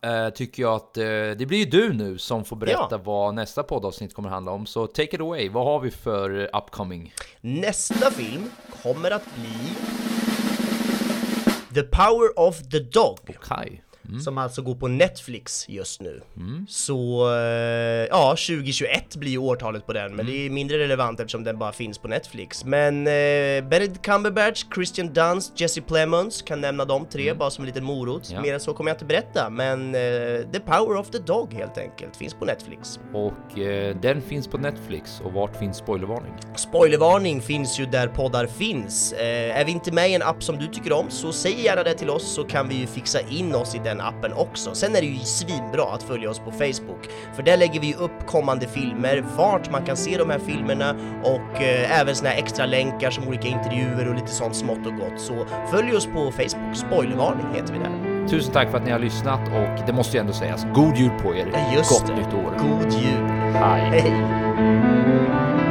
eh, tycker jag att eh, det blir ju du nu som får berätta Ja. vad nästa poddavsnitt kommer handla om. Så take it away, vad har vi för upcoming? Nästa film kommer att bli The Power of the Dog. Okej. Mm. Som alltså går på Netflix just nu. Så eh, ja, 2021 blir ju årtalet på den, men det är mindre relevant eftersom den bara finns på Netflix. Men eh, Benedict Cumberbatch, Christian Dunst, Jesse Plemons, kan nämna de tre bara som en liten morot. Ja. Mer än så kommer jag inte berätta, men eh, The Power of the Dog helt enkelt, finns på Netflix. Och eh, den finns på Netflix. Och vart finns spoilervarning? Spoilervarning finns ju där poddar finns. Eh, är vi inte med i en app som du tycker om så säg gärna det till oss så kan vi ju fixa in oss i den appen också. Sen är det ju svinbra att följa oss på Facebook för där lägger vi upp kommande filmer, vart man kan se de här filmerna och eh, även såna här extra länkar som olika intervjuer och lite sånt smått och gott. Så följ oss på Facebook, spoilervarning heter vi där. Tusen tack för att ni har lyssnat och det måste ju ändå sägas, god jul på er! Ja, just Gott det. nytt år! God jul! Hej! Hej!